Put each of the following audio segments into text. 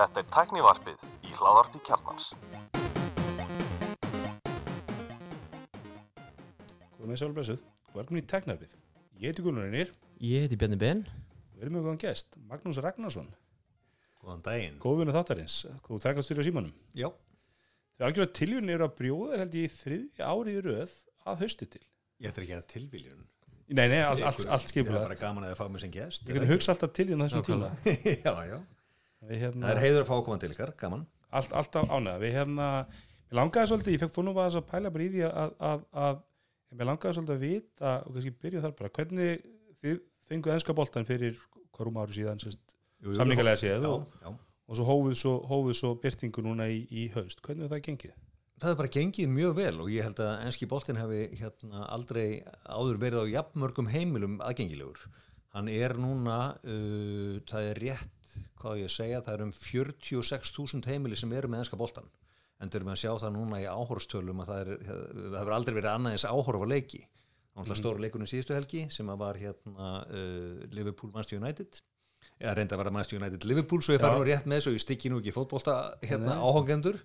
Þetta er tæknivarpið í hláðarpi kjarnans. Góðum með sálblessuð, velkomin í Teknarfið. Ég heiti Gunnar Einir, Ég heiti Bjarni Ben við erum með góðan gest, Magnús Ragnarsson, Góðan daginn. góðvinu þáttarins, góð þærkastýri á símanum. Já. Þeir algjörlega tilvíðin eru að brjóða þér held ég í þriðja árið í röð að hausti til. Ég ætla ekki að tilviljun. Nei, nei, allt, allt, allt Það er skipulega. bara gaman að þið fá mig sem gest. Ég hvernig hugsa alltaf til því á þessum tíma. Já, já. Við Það hérna, er heiður að fá að koma til ykkar, gaman. allt, alltaf ánæða. Við hérna, mér langaði svolítið, ég fekk fór nú bara að pæla bara í því að, að, að, að mér langaði svolítið að vita, og kannski byrja þar bara, hvernig þið fenguð ennska boltan fyrir hverjum áru síðan, samningalega séð Já, og, og svo hófuð svo, hófuð svo byrtingu núna í, í haust. Hvernig það gengið? Það er bara gengið mjög vel og ég held að enski boltin hefði hérna, aldrei áður verið á jafnmörgum heimilum aðgengilegur. Hann er núna, uh, það er rétt, hvað ég segja, það er um 46.000 heimili sem eru með enska boltan. En þeir eru með að sjá það núna í áhorstölum að það, er, það hefur aldrei verið annað eins áhorf á leiki. Það var mm. stóra leikunum síðustu helgi sem var hérna uh, Liverpool Manchester United. Eða reynda að vera Manchester United Liverpool svo ég fara nú rétt með svo ég stikki nú ekki fótbolta hérna áhangendur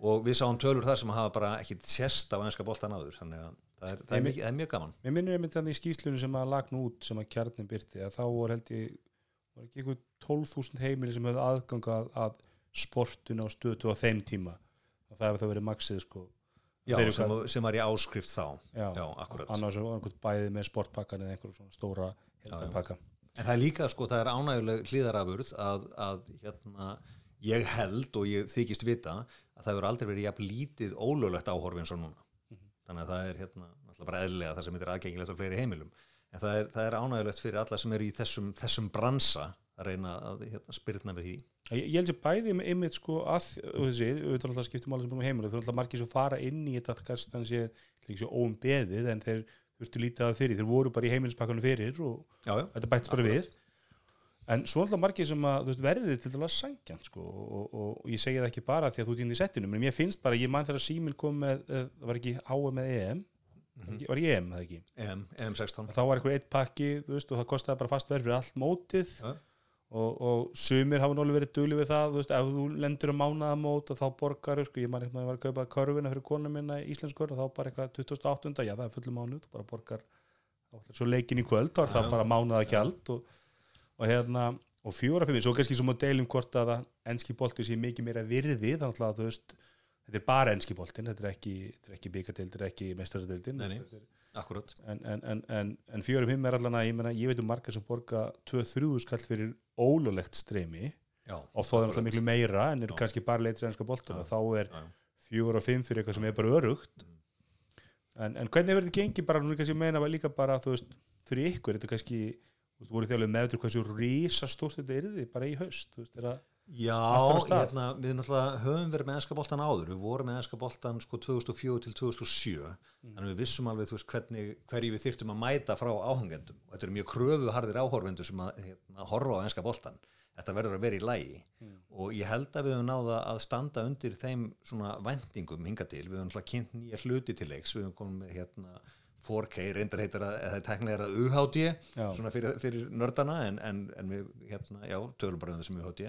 og við sáum tölur þar sem hafa bara ekki sérst á ennska boltan áður þannig að það er, það er, mikið, það er mjög gaman. Mér minnir einmitt þannig í skýslunum sem að lagna út sem að kjarnin byrti að þá var held ég var ekki eitthvað 12.000 heimili sem höfðu aðgang að, að sportuna og stötu á þeim tíma. Og það hefur það verið maxið sko. Já, sem, hvað- sem var í áskrift þá. Já, Já, akkurat. annars var einhvern bæði með sportpakkan eða einhverjum svona stóra pakka En það er líka, sko, það er ánæguleg hlýðarafurð að, að hérna, ég held og ég þykist vita að það hefur aldrei verið jafn lítið ólöglegt áhorfi eins og núna. Þannig að það er hérna, náttúrulega bara eðlilega það sem er aðgengilegt á fleiri heimilum. En það er, það er ánægulegt fyrir alla sem eru í þessum, þessum bransa að reyna að hérna, spyrna við því. Ég, ég held sér bæði með einmitt sko að þessi, auðvitað alltaf skiptum máli sem búin með heimili þau er alltaf margir sem fara inn í þetta kannski þannig sé, ekki svo óumbeðið en þeir þurftu lítið að fyrir, þeir voru bara í heimilispakkanum fyrir og Já, já. þetta bætt bara við en svo alltaf margir sem að veist, verðið til dæla sækjan sko, og, og, og ég segi það ekki bara því að þú ert inn í settinu menn mér finnst bara, ég man þegar Símil kom með eh, það var ekki HM með EM Mhm. var í EM, það ekki EM, EM16. þá var einhver eitt pakki, veist, og það kostaði bara fast verð fyrir allt mótið Já. og, og sumir hafa náttúrulega verið dugli við það þú veist, ef þú lendir um mánaðamót og þá borgar, sko, ég man eitthvað að ég var að kaupa körfuna fyrir konu minna í íslenskur og þá bara eitthvað 2008, já það er fullum mánuð þú bara borgar, þá ætlar svo leikin í kvöld þá er það bara mánaða gjald og, og hérna, og fjóra fyrir svo kannski svo má deilum hvort að það enski bolti sé mikið meira virði, þannig að þú veist þetta er bara enski boltin, þetta er ekki, er ekki byggadeildin, þetta er ekki nei, akkurat. en, en, en, en, en fjórum him er allan að ég, meina, ég veit um margar sem borga 2-3 skall fyrir ólulegt streymi Já, og fá það náttúrulega miklu meira en eru kannski bara leitur ennska boltan og þá er já. fjóra og fimm fyrir eitthvað sem er bara örugt en, en hvernig verður þetta gengið bara, nú er kannski að meina líka bara þú veist, fyrir ykkur, þetta er kannski þú veist, voru þjálfur meður hversu rísastórt þetta yrði bara í haust, þú veist, er að Já, hérna, við náttúrulega höfum verið með enska boltan áður, við vorum með enska boltan sko 2004 til 2007 þannig við vissum alveg þú veist hvernig hverju við þyrftum að mæta frá áhangendum. Og þetta eru mjög kröfuharðir áhorfendur sem að hérna, horfa á enska boltan þetta verður að vera í lægi og ég held að við höfum náða að standa undir þeim svona vendingum hinga til. Við höfum náttúrulega kynnt nýja hluti til leiks. Við höfum komið hérna 4K reyndar heitir að, eða teknilega er það UHD svona fyrir, fyrir nördana en, en, en við hérna, já, tölum bara um það sem UHD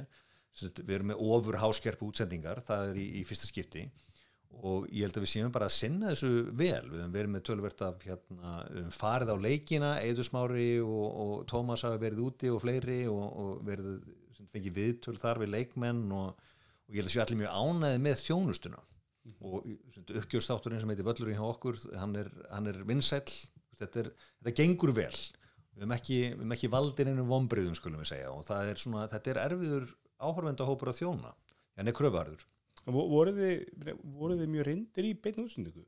við erum með ofur háskerpu útsendingar það er í, í fyrsta skipti. Og ég held að við séum bara að sinna þessu vel. Við höfum verið með tölvert af hérna, höfum farið á leikina, Eidur Smári og, og Tómas hafa verið úti og fleiri og, og verið fengið viðtöl þar við leikmenn og, og ég held að séu allir mjög ánæði með þjónustuna og uppgjörstátturinn sem heitir Völlurinn hjá okkur hann er, hann er vinsæll. Þetta, er, þetta gengur vel. Við höfum ekki, ekki valdin einum vombriðum skulum við segja. Og er svona, þetta er erfiður áhorfendahópur að þjóna. En er kröfarður Vo- voruð þið, voruð þið mjög reyndir í beinni útsendingu?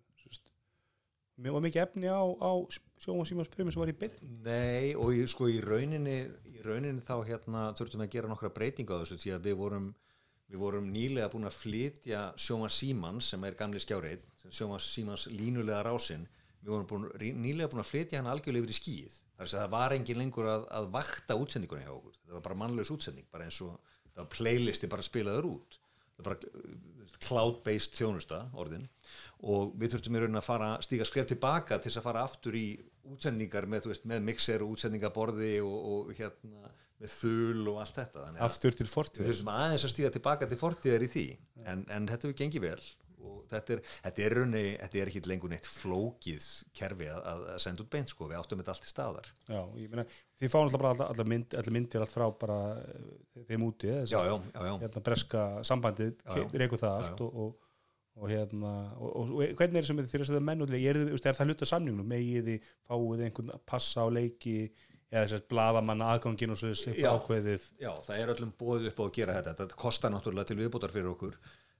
Mér var mikið efni á, á sjóma símans pröfum sem var í beinni Nei, og í, sko í rauninni í rauninni þá hérna þurftum við að gera nokkra breytinga á þessu því að við vorum við vorum nýlega búin að flytja sjóma símans sem er gamli skjáreit sjóma símans línulega rásinn við vorum búin, nýlega búin að flytja hann algjörlega yfir í að það var engin lengur að, að vakta útsendingunni hjá okkur. Það var bara mannlaus útsending bara eins og það var playlisti bara spilaður út. Cloud-based þjónusta orðin. Og við þurftum í raunin að fara stíga skref tilbaka til þess að fara aftur í útsendingar með, veist, með mixer og útsendingaborði og, og hérna með þul og allt þetta þannig að aftur til fortíð þurfum aðeins að stíga tilbaka til fortíðar í því. En, en þetta hefur gengið vel og þetta er, þetta er raunni, þetta er ekki lengur neitt flókið kerfi að, að að senda út beint sko, við áttum þetta allt í staðar. Já, ég meina, þið fáum alltaf bara allar, allar, mynd, allar myndir allt frá bara eh, þeim úti þessi, já, já, já, já. hérna breska sambandið reyku það allt og, og, og hérna og, og, hvernig er sem þið þeirra menn út er, er það hluta samningnum, megið þið fáið einhvern að passa á leiki eða þess að blaðamann aðgangin og svo þess Já. ákveðið Já, það er öllum bóðið upp á að gera þetta þetta kostar náttúrulega til viðbútar fyrir okkur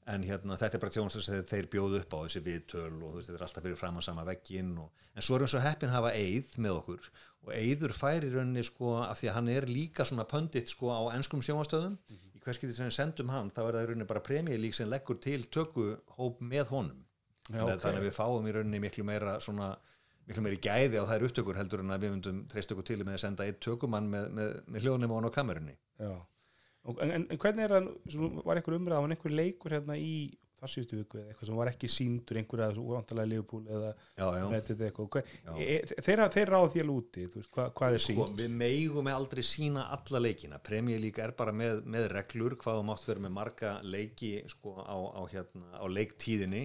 en hérna, þetta er bara þjónast sem þeir bjóðu upp á þessi viðtöl og þetta er alltaf fyrir fram að sama vegginn og, en svo erum svo heppin hafa Eið með okkur og Eiður fær í rauninni sko af því að hann er líka svona pöndit sko á enskum sjónastöðum í hverskið sem við sendum hann þá er það rauninni bara premjölík sem leggur til tökuhóp með honum Já, þannig, ok. þannig að við fáum í rauninni miklu meira svona miklu meiri gæði á þær upptökur heldur en að við myndum treyst okkur til með að senda eitt tökumann með, með, með hljóðnum á hann á kamerunni. Og, en, en, en hvernig er það, svona, var einhver umræða, var einhver leikur hérna í þar síðustu viku eða eitthvað sem var ekki síndur einhver eða vantalega Liverpool eða Hver, Já. e, þeir, því alveg úti, þú veist, hvað, hvað er Sko, sínt? við megum aldrei sína alla leikina Premier League er bara með, með reglur hvað þú mátt vera með marga leiki sko, á, á, hérna, á leiktíðinni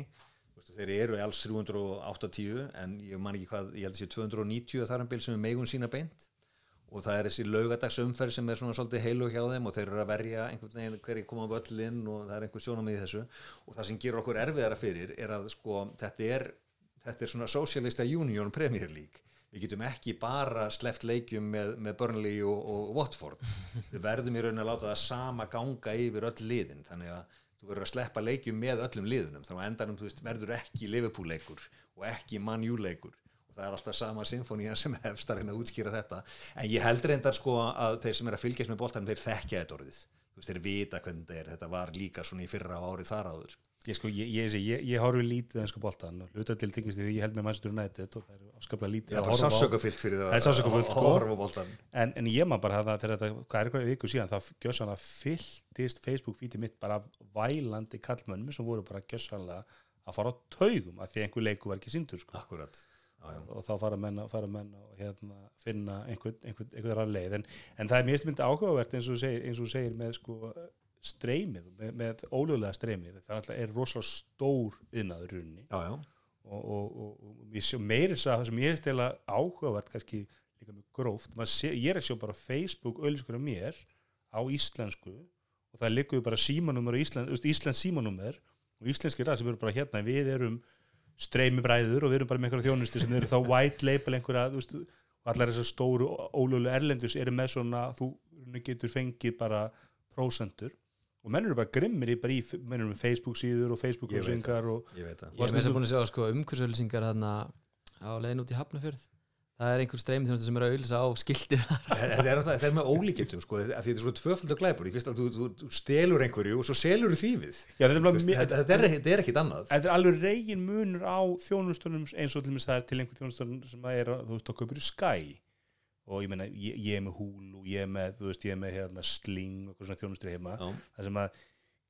þeir eru alls 380 en ég man ekki hvað, ég held að sé 290 þar um bil sem við megum sína beint. Og það er þessi laugadagsumferð sem er svona svolítið heilu hjá þeim og þeir eru að verja einhvern veginn hverju koma á völlin og það er einhver sjónamið í þessu. Og það sem gerur okkur erfiðara fyrir er að sko þetta er, þetta er svona Socialista Union Premier League. Við getum ekki bara sleppt leikjum með, með Burnley og, og Watford. Við verðum í raunin að láta það sama ganga yfir öll liðin. Þannig að þú verður að sleppa leikjum með öllum liðunum. Þannig að endanum veist, verður ekki Liverpool leikur og ekki Man U leikur og það er alltaf sama symfónían sem hefst að reyna að útskýra þetta. En ég held reyndar sko að þeir sem er að fylgjast með boltanum þeir þekkja þetta orðið. Veist þeir vita hvernig þetta er. Þetta var líka svona í fyrra á árið þar áður Ég, sko, ég, ég, ég, ég, horfi lítið ennsku boltan og hluta til tengist því ég held með Manchester United og það er afskaplega lítið það er að sásökafyllt fyrir Það sársaukafullt, að sko. horfa á boltan en, en ég maður bara hafa það þegar þetta, hvað er eitthvað viku síðan það gjössanlega fylltist Facebook fítið mitt bara af vælandi kallmönnum sem voru bara gjössanlega að fara á taugum að því að einhver leiku var ekki sindur sko. akkurat já, já. og þá fara menn, að- fara menn og hérna, finna einhvern, einhvern, einhvern leið en, en það er mjög myndi áhugavert eins og þú segir, eins og segir með sko streymið, með, með ólögulega streymið það er er rosalega stór yðnaður í rauninni já, já. og, og, og, og ég sé meiri þess að það sem ég er stela áhugavert kannski líka mjög gróft sé, ég er að sjá bara Facebook auðlískur af mér á íslensku og það liggur bara símanúmer íslen, íslensk símanúmer og íslenski ræð sem eru bara hérna við erum streymibræður og við erum bara með einhverja þjónustu sem eru þá white label einhverja veist, og allar þessar stóru ólögulega erlendus eru með svona þú getur fengið bara prósentur og menn eru bara grimmir í, bara í menn eru með Facebook síður og Facebook Ég húsingar og ég veit það. Ég með þess að búin að sjá sko, umhverfsauðlýsingar á leiðin út í Hafnafjörð það er einhver streym sem er að auðlýsa á skiltið þar. Þetta er, þetta er með ólíkjöndum sko, af því þetta er svo tvöfaldur glæpur. Í fyrst að þú, þú, þú stelur einhverju og svo selur þú þýfið Já, þetta er, er, þetta er ekkit annað. Þetta er alveg reygin munur á þjónustunum eins og til dæmis það er til einhver þjónustunum sem að er, þú veist, kaupir í Sky og ég meina, ég, ég er með Hulu ég er með, þú veist, ég er með hérna, Sling og svona þjónustur heima Já. það sem að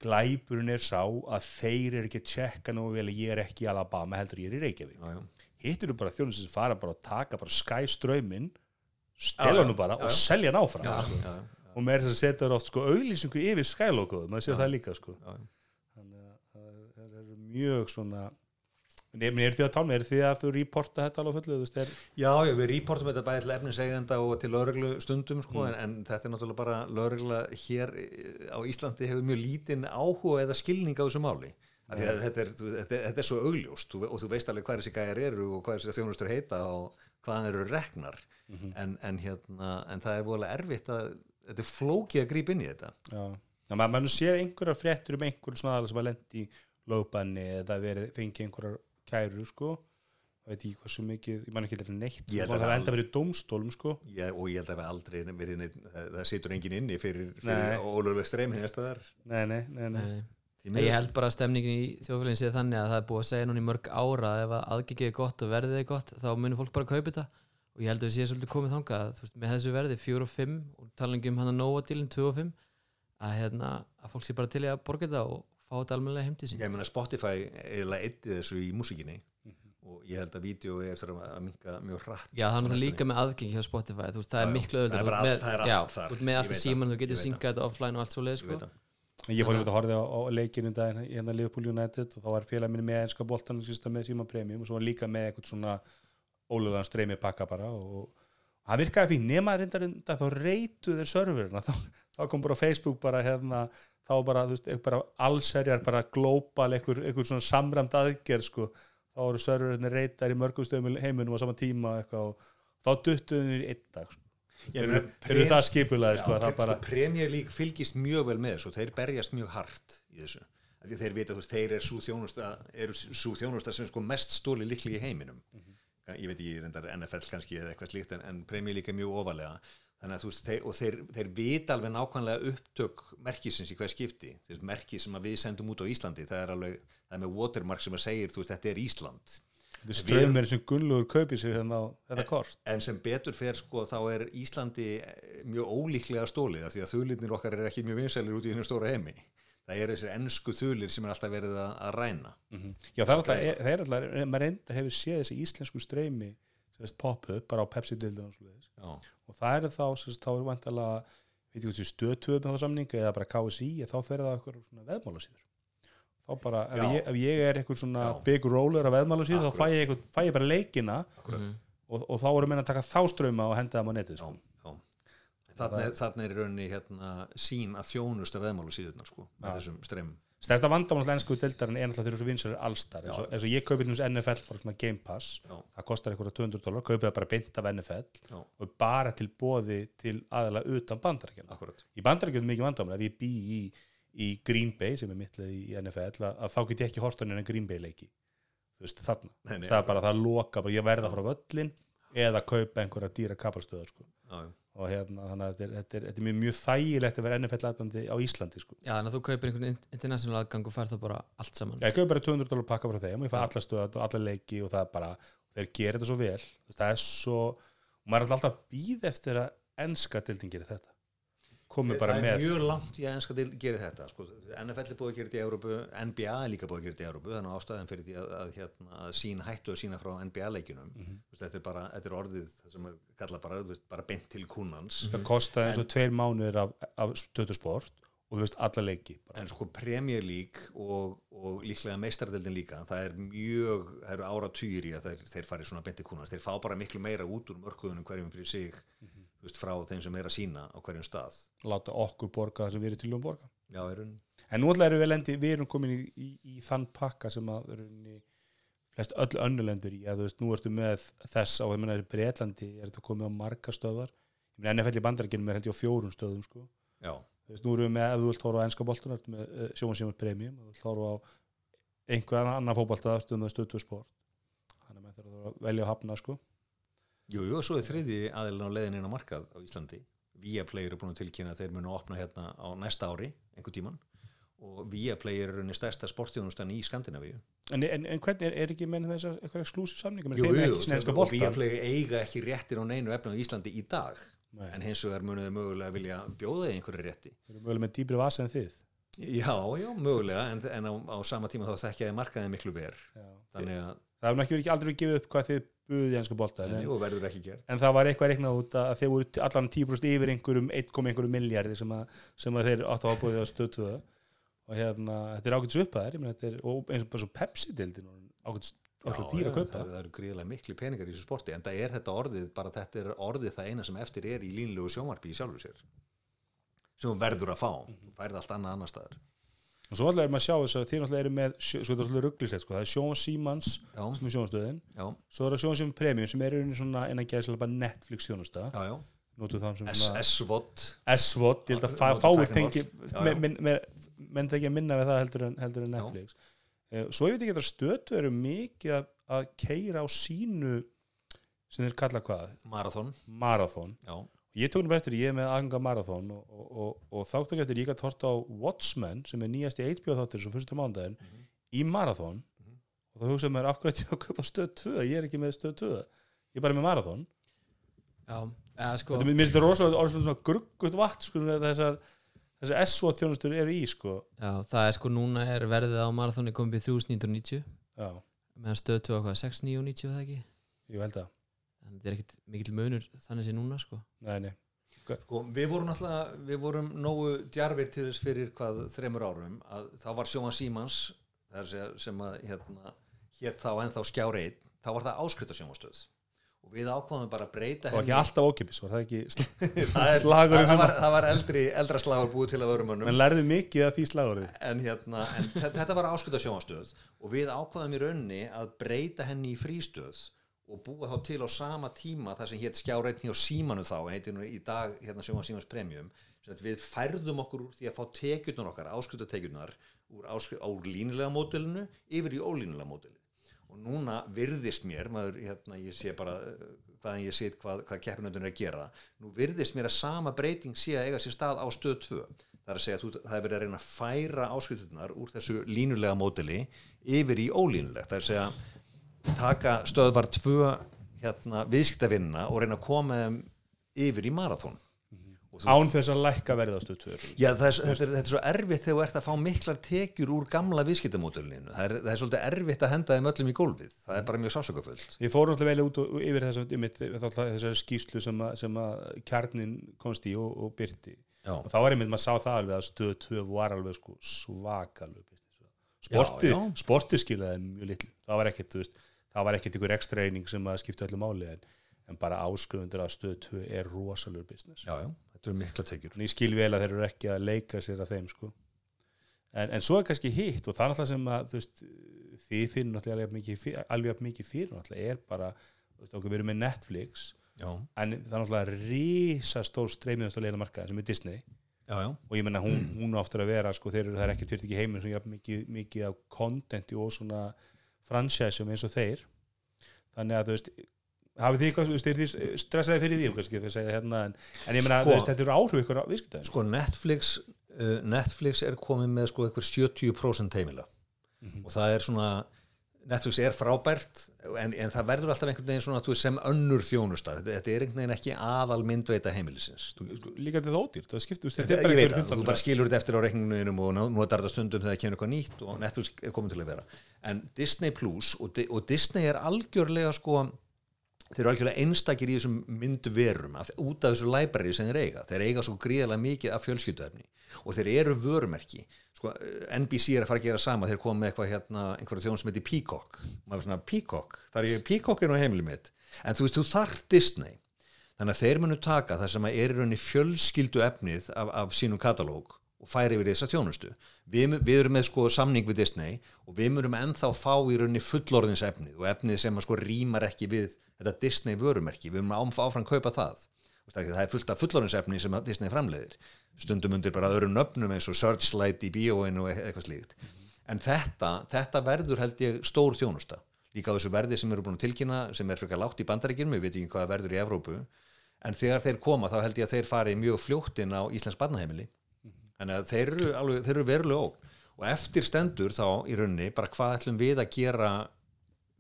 glæpurinn er sá að þeir eru ekki að tjekka nú vel ég er ekki í Alabama heldur ég er í Reykjavík já, já. hitt eru bara þjónustur sem fara bara að taka bara Já, stela já, nú bara já, og já. selja hann áfram Já. sko. Já, já, og með þess að setja þér oft sko auðlýsingu yfir Sky-logoðu, maður sé Já. það líka sko já, já. þannig að það er- mjög svona nefnir er því að tálma, er því að þú reporta þetta alveg fullu, veist, er Já, já, við reportum þetta bæði til efnisegenda og til lögreglu stundum sko, Mm. en, en þetta er náttúrulega bara lögregla hér eh, á Íslandi hefur mjög lítinn áhuga eða skilning á þessu máli. Að þetta er, þetta, þetta er svo augljóst og þú veist alveg hvað þessi gæjar eru og hvað þessi þjónustur heita og hvaðan þeir eru reknar. Mhm. en, en, hérna, en það er voðalega erfitt að þetta er flókið að grípa inn í þetta. Já, já maður, maður séð einhverjar fréttur um einhverjum svona aðal sem að lendi í lögbanni eða verið fengið einhverjar kæru sko, veit ekki hvað svo mikið ég man ekki eitthvað neitt, Ég held það að það enda verið í dómstólum sko. Já, og ég held að aldrei verið neitt, það, það situr enginn inni fyrir, fyrir ólöflega streym hennast það er nei, nei, nei, nei. Ég held bara að stemningin í þjóðfélagin sé þannig að það er búið að segja núna í mörg ára að ef að aðgengið er gott og verðið er gott þá munir fólk bara kaupa þetta. Og ég held að við séum svolítið komið þangað þú veist, með þessu verði 4 og 5 og talangi um hann að Nova dílinn 2 og 5 að, hérna, að fólk sé bara til í að borga þetta og fá þetta almennilega heim til sín ég meina Spotify eða eitti þessu í músikinni og ég held að vídeo er eftir að minka mjög hratt Já, það er á náttúrulega næstunni. líka með aðgengi hjá Spotify þú veist, það er já. miklu Það er það er ert með allt í síman það, þú getur syngað þetta offline og allt svo leið sko. það. Ég fór einmitt að horfa á, á leikinu um daginn í hérna Liverpool United og þá var félag minni með enska sísta með síma premium og svo var líka með eitthvað svona ólugan streymi pakka bara og það virkaði fín nema reyndar reyndar þá reytu þeir serverina þá, þá kom bara Facebook bara hérna þá bara, þú veist, eitthvað bara allserjar bara global, eitthvað, eitthvað svona samræmt aðgerð sko, þá voru serverinu reytar í mörgum stöðum heiminum á sama tíma eitthvað og þá duttuðu þeir í einn dag sko. Þeir, eru- þeir eru það skipulaði sko, það bara sko, Premier League fylgist mjög vel með þessu þeir berjast mjög hart í þessu. Af því þeir vita, þú veist, þeir eru svo þjónusta eru svo þjónusta sem sko mest stóli líkli í heiminum ég veit ekki, reyndar NFL kannski eða eitthvað slíkt en, en Premier League er mjög ofalega þannig að þú veist, þeir, og þeir, þeir vita alveg nákvæmlega upptök merkisins í hvað skipti. Þessi merki sem við sendum út á Íslandi það er alveg, það er með watermark sem að segir þú veist, þetta er Ísland. Þetta er strömmir sem Gunnlaugur kaupir sér hérna á þetta kort. en sem betur fer sko þá er Íslandi eh, mjög ólíklega stólið af því að þulirnir okkar er ekki mjög vinsælir út í hennu stóra heimi það er þessir ennsku þulir sem er alltaf verið að, að ræna. Já, það er alltaf, það er alltaf, maður reyndar hefur séð þessi íslensku streymi pop-up bara á Pepsi-dildin og og það er þá, sagt, þá er vantalega veit ekki hvað stöðtöð með þá samningu eða bara KSI, þá fer það eitthvað svona veðmálasíður. Þá bara, ef ég, ef ég er eitthvað svona Já. big roller af veðmálasíður, þá fæ ég, eitthvað, fæ ég bara leikina og, og þá erum meina að taka þá ströma og henda þeim á netið sko. Þarna, er, er í rauninni hérna, sín að þjónusta veðmálu síðurnar sko, með Já. þessum streymum stærsta vandamál ennsku dildarinn er náttúrulega eru svo vinsar allstar eins, og- eins og ég kaupið til dæmis NFL bara svona Game Pass Já. það kostar eitthvað 200 dólar, kaupið það bara beint af NFL Já. og bara til bóði til aðalega utan bandarækjana Akkurat. í bandarækjum er mikið vandamál ef ég bý í, í Green Bay sem er mittlið í NFL að, að þá get ég ekki hort á neina Green Bay leiki þú veist þarna Nei, nei, það er bara það loka, bara ég verða frá völlin eða kaupa einhverja dýra kapalstöðar sko. Já, já. og hérna þannig að þetta er, þetta er, þetta er mjög, mjög þægilegt að vera NFL aðdandi á Íslandi sko. Já, þannig að þú kaupir einhvern in- international aðgang og fær það bara allt saman ég kaupa bara 200 dólar pakka frá þeim og ég fæ alla stöðar og alla leiki og það er bara þeir gera þetta svo vel það er svo, og maður er alltaf býð eftir að enska dildin gerir þetta komið bara það er með mjög langt í að ennska til gera þetta sko. NFL er búið að gera þetta í Európu NBA er líka búið að gera þetta í Európu þannig að ástæðan fyrir því að, að, hérna, að sín hættu að sína frá NBA-leikjunum Mhm. þetta, er bara, þetta er orðið sem að kalla bara, veist, bara beint til kúnans það kostaði eins og tveir mánuðir af, af stöðusport og þú veist alla leiki bara. en sko Premier League og, og líklega meistaradeldin líka það er mjög, það eru áratugir í að þeir, þeir fari svona beint til kúnans þeir fá bara miklu meira út úr mörkuðunum hverjum fyrir sig þú veist, frá þeim sem er að sína á hverjum stað. Láta okkur borga það sem við erum til um að borga. Já, er hún en nú erum við lendi, við erum komin í, í, í þann pakka sem að erum flest öll önnulendur í. Að þú veist, nú ertu með þess á, Breitlandi er þetta komið á marga stöðar NFL í bandarækjunum er held ég á fjórun stöðum sko. já, þú veist, nú erum við með, ef þú vilt horfa á sjóan sem er premium, ef þú vilt horfa á einhver annan fótbolta ertu með stöðu sport. Þannig að menn þarf að velja að hafna sko. Jú, jú, svo er þriði aðeins á á markað á Íslandi. Viaplay eru búin að tilkynna að þeir munu að opna hérna á næsta ári, einhver tíman og Viaplay er rauninni stærsta sportþjónustan í Skandinavíu. En, en, en hvernig er, er ekki menn þess að eitthvað eksklusív samninga, jú, jú, og Viaplay eiga ekki réttir á neinu efna á Íslandi í dag. Nei, en hins vegar munu þau mögulega vilja bjóða í einhverju rétti. Þeir eru mögulega með dýbri vasa en þið. Já, já, mögulega, en, en á, á sama tíma þá þekkjaði markaði miklu ver Já. þannig að, það hefur verið aldrei gefið upp hvað þið buðið í enska bolta en, en, það var eitthvað reiknað út að þeir voru allan 10% yfir einhverjum 1,1 miljardi sem, að, sem að þeir áttu að búið á stöðtöða og hérna, þetta er þetta er, og eins og bara svo Pepsi-dildin ágætis alltaf dýra að kaupa. það, það eru gríðilega miklu peningar í þessu sporti en það er þetta orðið, bara þetta er orðið það eina sem eftir er í línlegu sjónvarpi í sjálfu sér sem verður að fá. Þú færði allt annað annar staðar og svo alltaf erum að sjá þess að þið náttúrulega eru með svo þetta er svolítið rugglistegt sko, það er Sjón Símans sem er sjónastöðin já, svo er það Sjón Símans Premium sem er einu svona innan gæðislega bara Netflix þjónusta. Já, já. notu það sem S- svona S-VOD S-VOD, ég held að Já, fá- notum fáir tæknimál. tengi menn men, það ekki að minna við það heldur en, en. Netflix. Eh, svo ég veit ekki að stötu eru mikið að, að keira á sínu sem þeir kalla hvað, Marathon, marathon. Já, ég tók bara eftir, ég er með aðganga marathon og, og, og, og þá tók eftir, ég gæti hort á Watchmen sem er nýjast í HBO þáttir svo fyrstu mándaginn Mhm. í marathon. Mhm. og þá hugsaði mér af hverju ætti ég að kaupa stöð 2 ég er ekki með stöð 2 ég er bara með marathon. Já, eða sko þetta er mér finnst þetta rosalega orðslega svona gruggut vatn sko, þessar, þessi SWAT þjónustur eru í sko. Já, það er sko núna er verðið á marathóni komið upp í 3990 já, meðan stöðtu á hvað, 6990 það ekki? Ég held að þannig að þetta er ekkit mikil munur þannig sé núna sko. Nei, nei. Sko, við vorum náttúrulega, við vorum nógu djarfir til þess fyrir hvað þremur árum að þá var Sjóman Símans sem, sem að hérna hétt þá ennþá skjár einn, þá var það áskrifta sjónvastöð og við ákváðum bara að breyta það var ekki alltaf ókipis, var það ekki það, er, slagurinn það, sem- var, það var eldri, eldra slagur búið til að vörum menn lærðu mikið af því slagurði en, hérna, en þe- þetta var áskrifta sjónvastöð og við ákváðum í raunni að breyta henni í frístöð og búa þá til á sama tíma það sem hétt skjáreitni á símanu þá en heitir nú í dag hérna sjóma símans premium við færðum okkur úr því að fá tekjurnar okkar, áskriftatekjurnar úr, úr línulega mótilinu yfir í ólínulega mótilinu og núna virðist mér, maður, hérna, ég sé bara eh, hvaðan ég sé hvað, hvað keppinöndun er að gera, nú virðist mér að sama breyting sé að eiga sér stað á stöð 2 það er að segja að þú, það er verið að reyna að færa áskriftunar úr þessu línulega mótili yfir í ólínulegt, það er að segja taka stöðvar 2 hérna, viðskiptavinna og reyna að koma þeim yfir í marathón án þess að lækka 2 Já, er, þetta, er, þetta er svo erfitt þegar þú ert að fá miklar tekjur úr gamla viðskiptamódulinu. Það er, það er svolítið erfitt að henda þeim öllum í gólfið. Það er bara mjög sásökafullt. Ég fór náttúrulega vel út og, yfir þess að þessari skýslu sem að, sem að kjarnin komst í og, og byrti Já. og þá var einmitt maður sá það alveg að stöð 2 var alveg sko svakalög sporti, Já, já. sporti skilaði mjög litlu það var ekkert, þú veist, það var ekkert ykkur ekstra eining sem að skipta öllu máli en, en bara áskrifundur að stöð 2 er rosalögur business Já, já, þetta eru mikla tekjur. en ég skil vel að þeir eru ekki að leika sér að þeim sko. en, en svo er kannski hitt og það er náttúrulega sem að veist, þið finnum náttúrulega alveg mikið fyr- alveg mikið fyrir náttúrulega er bara veist, okkur við erum með Netflix Já, en það er náttúrulega rísastór streymiðast á leina markaði sem er Disney já, já. og ég menna hún, hún á aftur að vera sko, þeir eru það er ekkert fyrir ekki heiminn sem jafn mikið, mikið fransæsum eins og þeir. Þannig að þú veist hafið þið eitthvað, stressaði fyrir því kannski fyrir segja hérna en, en ég menna, Sko- veist, þetta eru áhrif ykkur viðskiptaðin Sko Netflix, uh, Netflix er komið með sko eitthvað 70% heimila. Mhm. og það er svona Netflix er frábært en, en það verður alltaf einhvern veginn svona sem önnur þjónusta. Þetta, þetta er einhvern veginn ekki aðal myndveita heimilisins. Þú, líka þetta ódýrt, það skiptu Þetta, ég veit að þú bara skilur þetta eftir á reikningunum og er þetta stundum þegar það kemur eitthvað nýtt og Netflix er komin til að vera. En Disney Plus og, og Disney er algjörlega sko þeir eru algjörlega einstakir í þessum myndverum að, út af þessu library sem þeir eiga. Þeir eiga svo gríðarlega mikið af fjölskylduefni og þeir eru vörumerki sko, eh, NBC er að fara að gera sama þeir koma með eitthvað hérna, einhverja þjón sem heitir Peacock. Maður er svona Peacock, það er ég Peacock er á heimili mitt, en þú veist þú þarf Disney. Þannig að þeir munu taka það sem er í rauninni fjölskyldu efnið af, af sínum katalóg og færi yfir þessa tjónustu við, við erum með sko samning við Disney og við munum ennþá fá í rauninni fullorðins efnið og efnið sem sko rýmar ekki við þetta Disney vörumerki, við munum áfram, kaupa það. Það er fullt af fullorðins efni sem Disney framleiðir stundum undir bara öðrum nöfnum eins og Searchlight í bíóinu og eitthvað slíkt. En þetta, þetta verður held ég stór þjónusta. Líka á þessu verði sem eru búin að tilkynna sem er frekar lágt í bandaríkjum, við veitum ekki hvað verður í Evrópu. En þegar þeir koma þá held ég að þeir fari mjög fljótt inn á Íslands barnaheimili. Þannig að þeir eru, alveg, þeir eru verulega óg og eftir stendur þá í rauninni bara hvað ætlum við að gera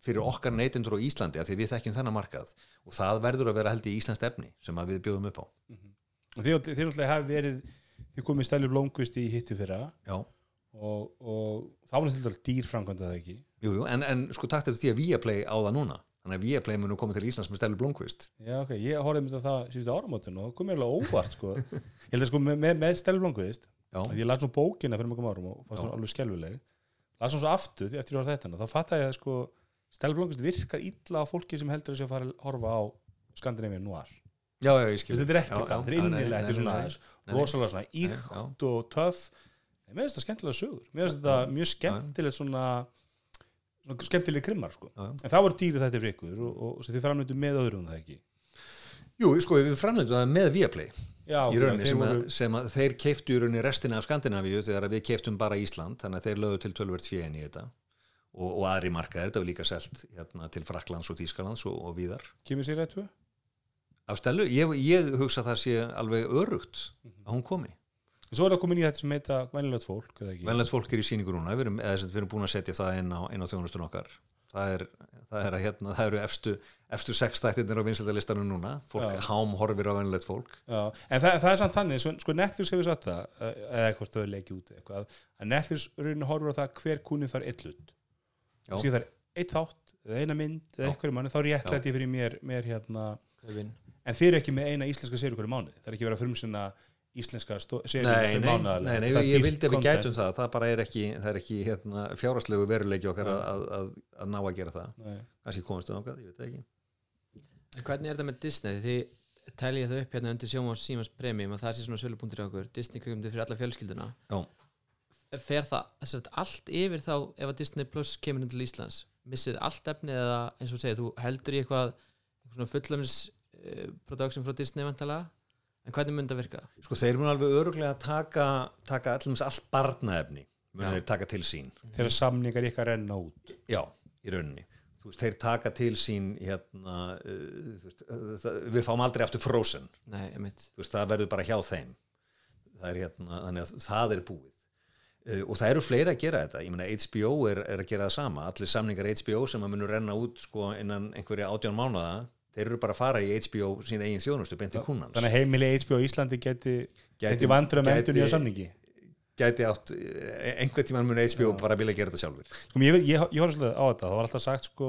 fyrir okkar neytendur á Íslandi að því við þekkjum þennan markað. Og það verður að vera held í Íslands efni sem við bjóðum upp á þið náttúrulega hafi verið þið komið stælu blómkvist í hitti fyrra. Og, og það var náttúrulega dýr framkvæmda það ekki? Jú, jú, en, en sko takt eftir því að Viaplay á það núna. Þannig að Viaplay munu komið til Íslands með stælu blómkvist Já, ok, ég horfði myndið það síðustu áramótin og það kom mér alveg óvart, sko. Ég held að sko með, með, Blomqvist, Já, að ég las nú bókina fyrir mjögum árum og fannst hún alveg skelvileg, las hún svo aftur því eftir var þetta, þá fattaði já, já, ég skil Þetta er ekki Já, það, þetta er nei, þetta er svona aðeins rosalega svona íkt og töff. Mér finnst það skemmtilega sögur. Mér finnst þetta mjög skemmtilegt svona, svona skemmtileg krimmar, sko. En það voru dýri þetta fyrir ykkur og, og, og þið framnöndu með öðrum það ekki. Jú, sko, við framlendum það með Viaplay Já, í rauninni sem, voru- sem að þeir keiftu í rauninni restina af Skandinavíu þegar við keiftum bara Ísland þannig að þeir lögðu til tölvert fjén í þetta og, og aðri markaðir, þetta var líka selt hérna, til Fraklands og Tískalands og, og víðar Kemur sér tvö? Af stelu, ég, ég hugsa að það sé alveg örugt að hún komi En svo er það komin í þetta sem heita venjulegt fólk, eða ekki? venlegt fólk er í síningu núna, við erum, við erum búin að setja það inn á, inn á þjónustun okkar það er, það er að hérna, það eru efstu, efstu sex þættirnir á vinsættalistanum núna fólk Já. hám horfir á venilegt fólk Já, en það, það er samt þannig, sko, sko Netflix hefur satt það, eh, eða eitthvað stöðu leiki út eitthvað, að Netflix raunin horfur á það hver kunni þar eitt hlut Já. og síðan það er eitt þátt, eða eina mynd eða eitthvað í mánu, þá réttlæti fyrir mér, mér hérna. En þið eru ekki með eina íslenska séri hverju mánu, það er ekki verið að frumsynna íslenska séri Nei, hverju nei, mánu nei, nei, ég vildi að við gætum það. Það bara er ekki, það er ekki hérna, fjárhastlegu veruleiki okkar að, að, að, að ná að gera það. Nei. kannski komast um okkar, ég veit það ekki. En hvernig er þetta með Disney? Þið telja það upp hérna undir sjómas símans premium að það sé svona sölupunktur í okkur Disney kjökumdi fyrir alla fjölskylduna. Já. Fer það sagt, allt yfir þá ef að Disney Plus kemur inn til Íslands? Missið allt efni eða eins og segir þú heldur í eitthvað, uh, production frá Disney vantalega en hvernig myndi það virka? sko þeir mun alveg öruglega taka, taka allum allt barnaefni mun þeir taka til sín. Þegar samningar ykkar renna út. Já, í rauninni. Veist, þeir taka til sín hérna, uh, veist, uh, það, við fáum aldrei aftur frozen. Nei, veist, það verður bara hjá þeim. Það er hérna, þannig að það er búið. Uh, og það eru fleiri að gera þetta. Ég meina HBO er, er að gera það sama. Allir samningar HBO sem að munur renna út sko, innan einhverja átján mánuða þeir eru bara að fara í HBO sín eigin þjónustu beint í kúnans þannig að heimili HBO Íslandi geti, geti vandur að gæti- mendur nýja samningi. gæti átt, eh, einhvern tímann mun HBO bara vilja gera þetta sjálfur sko, ég, ég, ég horfði svolítið á þetta, það var alltaf sagt sko,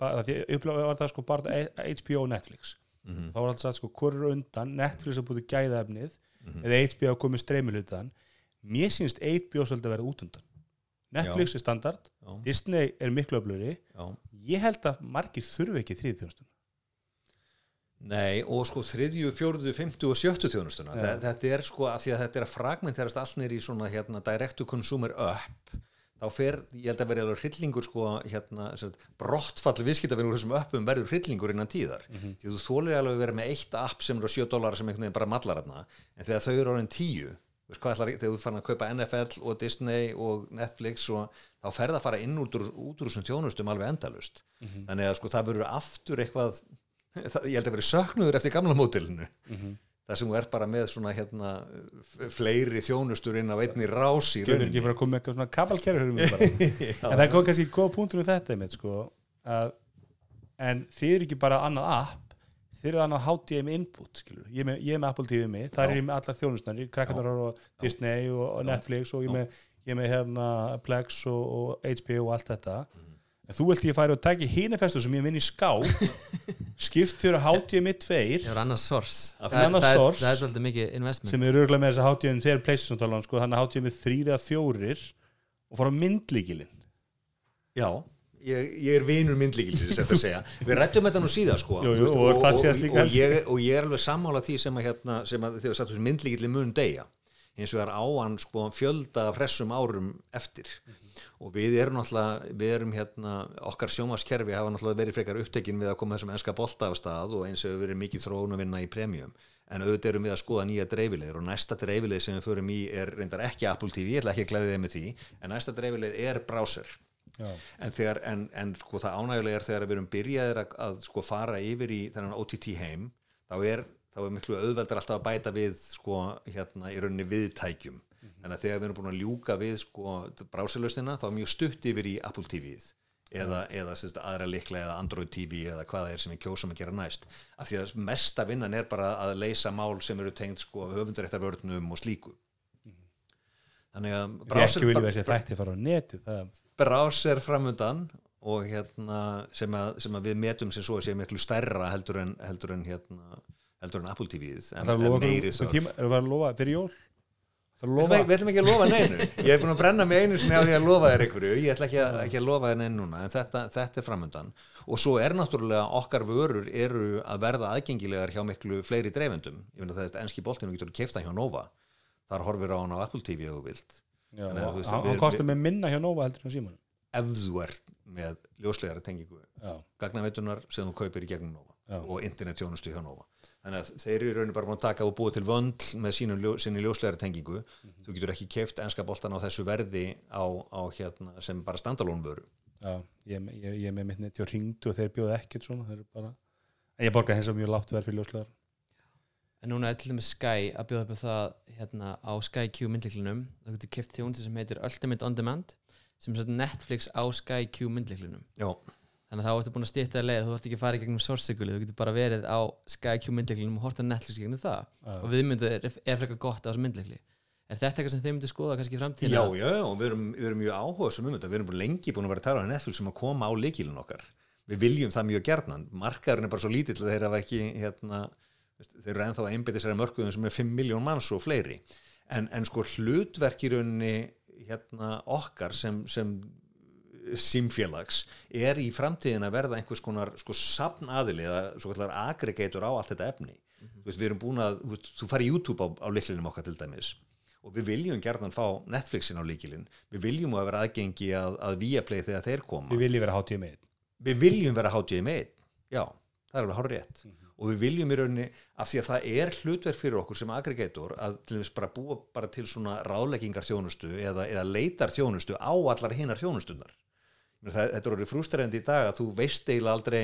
það var það sko bara HBO og Netflix. Mhm. þá var alltaf sagt sko, hvor er undan? Netflix að búið gæðaefnið Mhm. eða HBO komið streymilhutan mér sínst HBO svolítið að vera út undan Netflix er standard, já, Disney er miklu öfluri já. ég held að margir þurfi ekki þrið þjónstun Nei, og sko þriðju, fjórðu, fymtu og sjöttu þjónustuna Já. Þa- þetta er sko, af því að þetta er að fragmenterast allt nýr í svona hérna direct to consumer up þá fer, ég held að verði alveg hryllingur sko, hérna, brottfall viðskiptafinur úr þessum uppum verður hryllingur innan tíðar Mhm. því þú þólir alveg að vera með eitt app sem eru á 7 dólar sem einhvern veginn bara mallar hérna en þegar þau eru 10 þú veist, hvað ætlar, þegar þú fann að kaupa NFL og Disney og Netflix og þá fer það að fara inn út úr, þessum þjónustum alveg endalust þannig að sko það verður aftur eitthvað það, ég held að verður söknuður eftir gamla mótilinu það sem þú ert bara með svona hérna fleiri þjónustur inn á einni rás í getur ekki bara að koma með eitthvað svona kabalkerfi en það er kannski góð punktur um þetta einmitt, sko, að, en þið eru ekki bara annað app þið eru annað HDMI input skilur. ég, er með, ég er með Apple TV mitt, það er ég með allar þjónusnar krakkarnar og Disney og, og Netflix og ég er með, ég er með hérna, Plex og, og HBO og allt þetta. En þú vilt ég færi og taki hínefestu sem ég minn í ská skipt fyrir HDMI 2 Það er annars source Það er annars það, er- source. það er svolítið mikið investment. Sem eru örgulega með þess að HDMI þeir PlayStation talan sko, þannig að HDMI 3 eða 4 og fara myndlíkilinn. Já, ég, ég er vinur myndlíkilsins eftir að segja, við rættum þetta nú síðan sko, Jú, jú, veist, og og, og, ég, og ég er alveg sammála því sem að, hérna, sem að þegar sagt myndlíkilin mun deyja. Eins og er á hann sko, fjölda fressum árum eftir. Og við erum náttúrulega við erum hérna, okkar sjómaskerfi hafa náttúrulega verið frekar upptekin við að koma þessum enska bolta af stað og eins og hefur verið mikið þróun að vinna í premium. En auðvitað erum við að skoða nýja dreifilegir og næsta dreifileg sem við förum í er reyndar ekki Apple TV, ég ætla ekki að glæði þið með því en næsta dreifileg er browser. En, þegar, en, en sko það ánægulega er þegar við erum byrjaðir að, að sko fara yfir í þennan OTT heim þá er, þá er miklu auðveldar alltaf að bæta við sko hérna í rauninni viðtækjum. Þannig að þegar við erum búin að ljúka við sko brásilöstina þá er mjög stutt yfir í Apple TV-ið eða, eða sérst, aðra likla eða Android TV eða hvað það er sem við kjósum að gera næst. Af því að mesta vinnan er bara að leysa mál sem eru tengt sko höfundaréttarvörnum og slíku þannig að Því ekki viljum við þessi þætti fara á neti það, browser framundan og hérna sem að, sem að við metum sem svo að sé miklu stærra heldur en, heldur en hérna heldur en Apple TV-ið en, er að en meiri þörf. erum við að lofa fyrir jól? Er að Við ætlum- ekki að lofa neinu. Ég hef búin að brenna mig einu sinni á því að lofa þér einhverju. Ég ætla ekki að, ekki að lofa þér neinu núna en þetta, þetta er framundan og svo er náttúrulega okkar vörur eru að verða aðgengilegar hjá miklu fleiri dreifendum. Ég finna það er enski boltinu getur keifta hjá Nova þar horfir á hann á Apple TV þú vilt. Já, Þannig þú veist, hann, hann kostar með minna hjá Nova heldur en síman ef þú ert með ljóslegara tengingu gagnaveitunar sem þú kaupir í gegnum Nova Já. og internetjónustu hjá Nova. Þannig að þeir eru í rauninu bara búin að taka og búa til vöndl með sínum, ljó- ljóslegara tengingu. Þú getur ekki keift enska boltan á þessu verði á, á hérna sem bara standalón vöru. Já ég, er með- ég, ég með mitt neti og ringdu og þeir bjóða ekkert svona þeir eru bara en ég borga hins að mjög látt verð fyrir ljóslegar En núna er til dæmis Sky að bjóða upp á það hérna, á Sky Q myndliklinum það getur keft þjónustu sem heitir Ultimate On Demand sem sagt Netflix á Sky Q myndleiklunum já, þannig að þá ertu búin að stýtta að leið þú ert ekki að fara í gegnum sourceguli þú getur bara verið á Sky Q myndleiklunum og horta Netflix gegnum það. Já. og viðmyndu er, er frekar gott á þessu myndleikli er þetta eitthvað sem þið myndu skoða kannski í framtíðina já, já, já, og við erum, við erum mjög áhuga sem um þetta, við erum bara lengi búin að vera að tala um Netflix sem að koma á leikilin okkar. Við viljum það mjög gerðnan, markaðurinn er bara svo lítill að þeir hafa ekki hérna, þeir eru ennþá að einbytta sér að mörkuðum sem er 5 miljón manns og fleiri. En, en sko hlutverk í rauninni hérna okkar sem, sem símfélags er í framtíðin að verða einhvers konar sko safnaðili eða svo kallar aggregator á allt þetta efni. Þú veist, við erum búin að, þú, fari YouTube á, á liklinum okkar til dæmis og við viljum gerðan fá Netflixin á líkilinn við viljum að vera aðgengi að, að Viaplay þegar þeir koma. Við viljum vera hátíð með við viljum vera hátíði með já, það er alveg hár rétt og við viljum í rauninni af því að það er hlutverk fyrir okkur sem aggregator að til dæmis bara búa bara til svona ráðleggingar þjónustu eða, eða leitar þjónustu á allar hinnar þjónustunar það, þetta er orðið frústræðandi í dag að þú veist eiginlega aldrei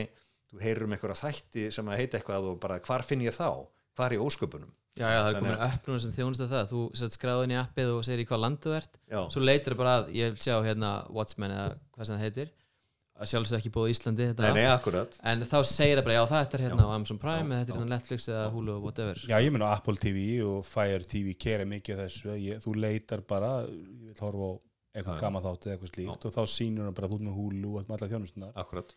þú heyrir um einhverja þætti sem að heita eitthvað og bara hvar finn ég þá, hvar í ósköpunum? Já, já, það er komin núna sem þjónustu það. Þú sett skráðin í appið og segir í hvað landu þú ert. Já, svo leitur bara að, ég vil sjá hérna Watchmen eða hvað sem það heitir sjálfsög ekki búið í Íslandi þetta nei, nei, akkurat en þá segir það bara, já þetta er hérna Já. á Amazon Prime eða þetta er Já. hérna Netflix eða Hulu og whatever Já, ég meina Apple TV og Fire TV kera mikið þessu, ég, þú leitar bara ég vil horfa á eitthvað Já. gama þátt eða eitthvað slíkt og þá sýnur hann bara þú með Hulu og með alla þjónustunar akkurat,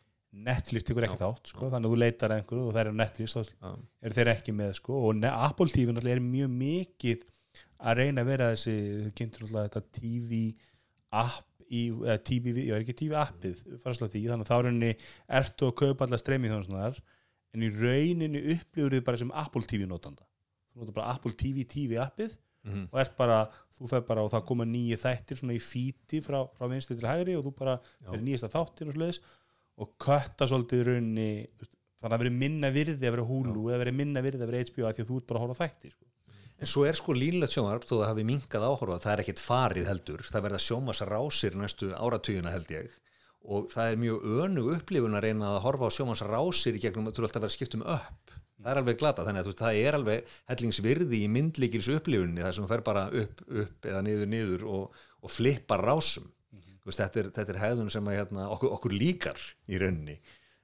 Netflix tekur ekki Já. þátt, sko, þannig að þú leitar að einhverju og það er á Netflix, þá já, eru þeir ekki með, sko, og Apple TV náttúrulega er mjög mikið að reyna að vera þessi, þau kynntur náttúrulega þetta TV app í, eða TV, ég er ekki TV appið því, þannig að þá er henni ertu að kaupa alla streymið þjónustunar en í rauninni upplifur þið bara sem Apple TV notanda, þú notar bara Apple TV TV appið mhm, og ert bara, þú fer bara og það koma nýju þættir svona í fíti frá, frá vinstri til hægri og þú bara fyrir nýjasta þáttir og svoleiðis og kötta svolítið rauninni þannig að vera minna virði að vera húlu eða vera minna virði að vera HBO að því að þú ert bara að horfa á þætti sko. En svo er sko línlegt sjónvarp þó að hafi minkað áhorfa, það er ekkit farið heldur, það verða sjómas rásir næstu áratugina held ég. Og það er mjög önu upplifun að reyna að horfa á sjómas rásir í gegnum, þú er alltaf að vera skipt um upp, það er alveg glata, þannig að þú veist, það er alveg hellingsvirði í myndlíkils upplifunni þar sem þú fer bara upp, upp eða niður, niður og, og flippar rásum, þú veist, þetta er, þetta er hegðun sem að, hérna, okkur, okkur líkar í rauninni,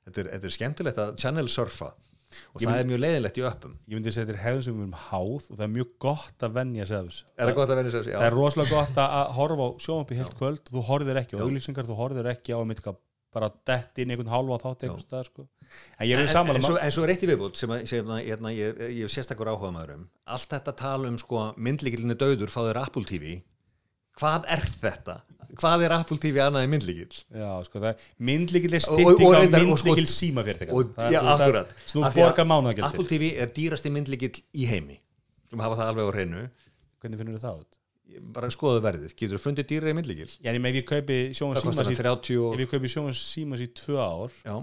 þetta er, þetta er skemmtilegt að channel surfa og Ég það mynd- er mjög leiðilegt í uppum. ég myndi segja þetta er hefðum sem við erum háð og það er mjög gott að venja sig af þessu Er það gott að venja sér? það er rosalega gott að að horfa á sjónvarpi heilt kvöld þú horfir ekki á auglýsingar þú horfir ekki á mitt bara dett inn einhvern hálfa þátt eitthvað stað sko. en ég er en, við en, saman svo, en svo er eitt í viðbútt sem, að- sem að, hérna, ég, ég hef sérstakur áhuga maður um allt þetta tala um sko, myndlíkilinu döður fáður Apple TV hvað er þetta? Hvað er Apple TV annað en myndlíkil? Já, sko, það myndlíkil er styrting á myndlíkil og, já, akkurat Snú borgar mánaðgjaldi Apple TV er dýrasti myndlíkil í heimi sem hafa það alveg á hreinu Hvernig finnur það út? bara skoðu verðið, getur þú fundið dýrari myndlíkil? Já, en ef ég kaupi kostar símas í, það 30 og, ef ég kaupi sjónum símas í tvö ár já,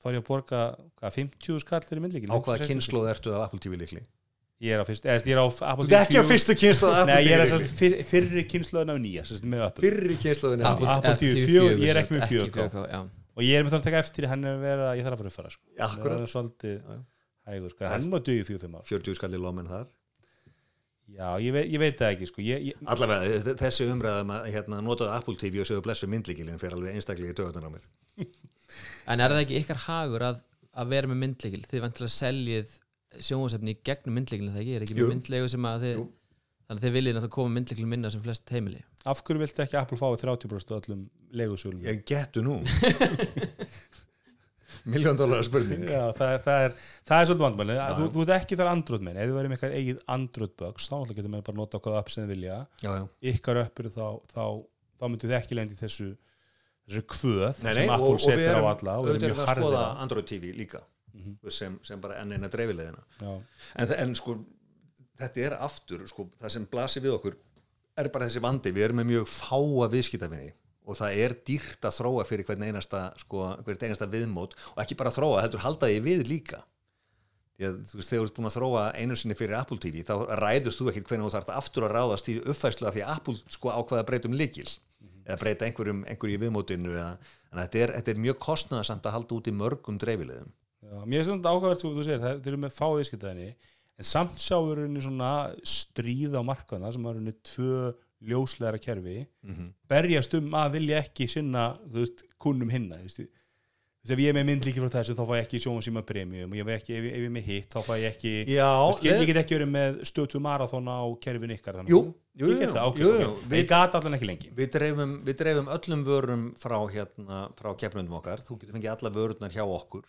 þá er ég að borga hvað, 50 skall fyrir myndlíkil á hvaða kynnslóð ertu af Apple TV líkli? Ég er á fyrst, eða ég er á Þú Apple ert ekki á TV fyrstu kynnslóð af Nei, Apple ég er TV að fyr, fyrri kynnslóðin af nýja Apple fyrri kynnslóðin Apple- er Apple TV fjögur, ég er ekki með 4K. já. og ég er með það að taka eftir hann er að vera, ég þarf að fara upp fara sko. Akkurat. Er svolítið hægur sko. hann má dugi 4-5 ár 40 skalli lóminn þar Já, ég veit, ég veit það ekki sko. ég, ég, allavega þessi umræðum að hérna, notaðu Apple TV og séu blessu myndlíkilin fyrir alveg einstaklega í dögutan að, að sjónvarsefni í gegnum myndleikilin það ekki, er ekki Jú. með myndleiku sem að þið Jú. þannig að þið viljið náttúrulega koma myndleikilin minna sem flest heimili? Af hverju viltu ekki Apple fái 30% af öllum legusölum? Ég getu nú. Miljón dólar spurning. Já, það, er- það, er, það er svolítið vandmæli þú, þú ert ekki þar Android minn. Ef þú verður með eitthvað eigið Android bugs þá getur maður bara nota hvaða app sem þið vilja. Já, já. ykkar uppur þá, þá, þá myndu þið ekki lendi þessu þessu kvöð Nei, nei, sem Apple við setur á alla og verður erum mjög við líka Mhm. sem, sem bara enn eina dreifilegina Já. en, en sko þetta er aftur, sko, það sem blasir við okkur er bara þessi vandi, við erum með mjög fáa viðskiptafinni og það er dýrt að þróa fyrir hvern einasta, sko, hvern einasta viðmót og ekki bara þróa, heldur halda því við líka. Að þú veist, þegar þú ert búin að þróa einu sinni fyrir Apple TV, þá ræður þú ekkit hvernig þú þarft aftur að ráðast í uppfæslu af því að Apple sko ákvaða að breyta um líkil eða breyta einhverjum, einhverju í viðmótinu eða, þetta er, þetta er mjög kostnaðasamt að halda út í mörgum dreifilegum Já, mér finnst þetta áhugavert þú, segir, það, eru með fá viðskiptaðinni en samt sjáum við rauninni svona stríð á markaðna sem er rauninni tvö ljósleira kerfi Mhm. berjast um að vilja ekki sinna þú veist, kunnum hinna þú veist, ef ég er með mynd líki frá þessu þá fæ ég ekki sjónum síma premium og ef, ég- ef ég er með hitt þá fæ ég ekki Já, veist, ég, ég get ekki verið með stötu marathon á kerfin ykkar þannig. Jú, jú, jú, það, ok, jú, ok. jú. En ég gat allan ekki lengi Við dreifum, við dreifum öllum vörum frá, hérna, frá keppnundum okkar, þú getur fengið alla vörurnar hjá okkur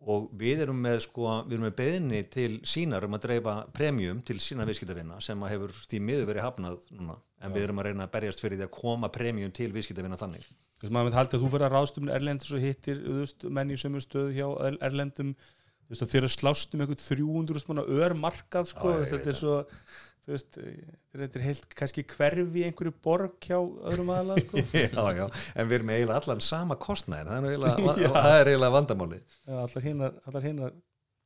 og við erum með, sko, við erum með beðinni til sínar um að dreifa premium til sína viðskiptavinna sem að hefur því miður verið hafnað núna, en við erum að reyna að berjast fyrir því að koma premium til viðskiptavinna þannig. Þú veist, maður halda að þú fyrir að ráðstöfn erlendis og hittir veist, menn í sömu stöðu hjá er- erlendum? Þeir eru slást um eitthvað 300 smána örmarkað sko, Já, þetta er svo þú veist, þetta er heilt kannski hverfi einhverju borg hjá öðrum aðala sko. já, já, en við erum eiginlega allan sama kostnæðin, það er, eiginlega, það er eiginlega vandamáli. Já, allar hinnar, allar hinnar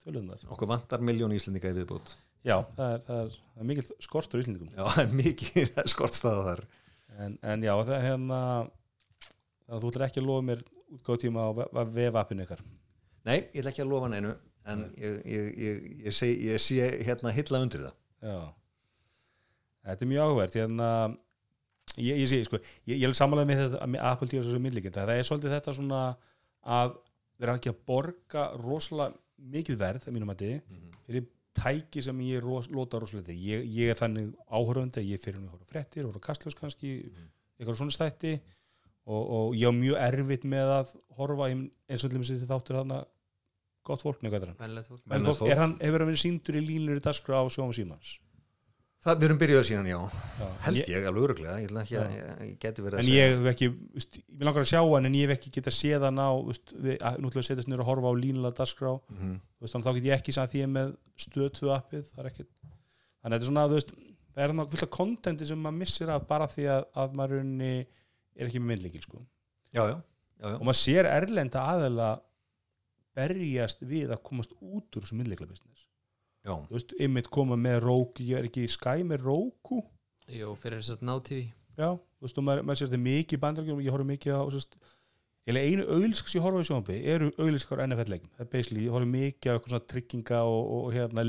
töluðnar Okkur vantar miljón íslendinga í viðbútt. Já, það er, það er, er mikil skortur Íslendingum Já, það er mikið skortstaða þar. en, en já, það er hérna þú ætlar ekki að lofa mér útgáð tíma á vef-appinu ykkar Nei, ég ætla ekki að lofa neinu, en ég, ég, ég, ég sé hérna hilla undir það. Já Þetta er mjög áhverð hérna, ég, ég sé, sko, ég, ég er samanlega með þetta með Apple TV og þessu millikind það er svolítið þetta svona að vera ekki að borga rosalega mikið verð, að mínum að þið fyrir tæki sem ég ros, lota rosalega þig ég, ég er þannig áhörðandi ég fyrir hún að fréttir, horfa á kastljós kannski eitthvað svona stætti og, og ég á mjög erfitt með að horfa í- eins og til þess að þáttur þarna gott fólk með hvað er hann? Er hefur hann verið síndur í línur í dagskrá á sjónum símans Það, við erum byrjuð síðan, já. Já, Held ég- ég, alveg öruglega, ég, ekki að, ég, ég geti verið en að ég hef ekki, veist, ég langar að sjá hann en ég hef ekki geta séð hann á veist, við, að, nú ætlum við að setjast niður og horfa á línulega dagskrá mm -hmm. veist, að þá get ég ekki sagt því ég er með stöð 2 appið er þannig að þetta er svona þú veist, það er náttúrulega fullt af kontenti sem maður missir af bara því að, að maður raunni er ekki með myndleikil sko. Já, já, já, já. og maður sér erlenda aðeila berjast við að komast út úr þessu myndleikla business já. þú veist, ymmit koma með Roku ég er ekki í Sky með Roku. Jú, fyrir þess að ná TV Já, þú veist, og maður, maður sér þetta mikið í bandarækjum ég horf mikið á eiginlega einu sem ég horf á í sjónbi eru auglískar NFL-leikum, það er basically, ég horf mikið á eitthvað svona trygginga og, og, og hérna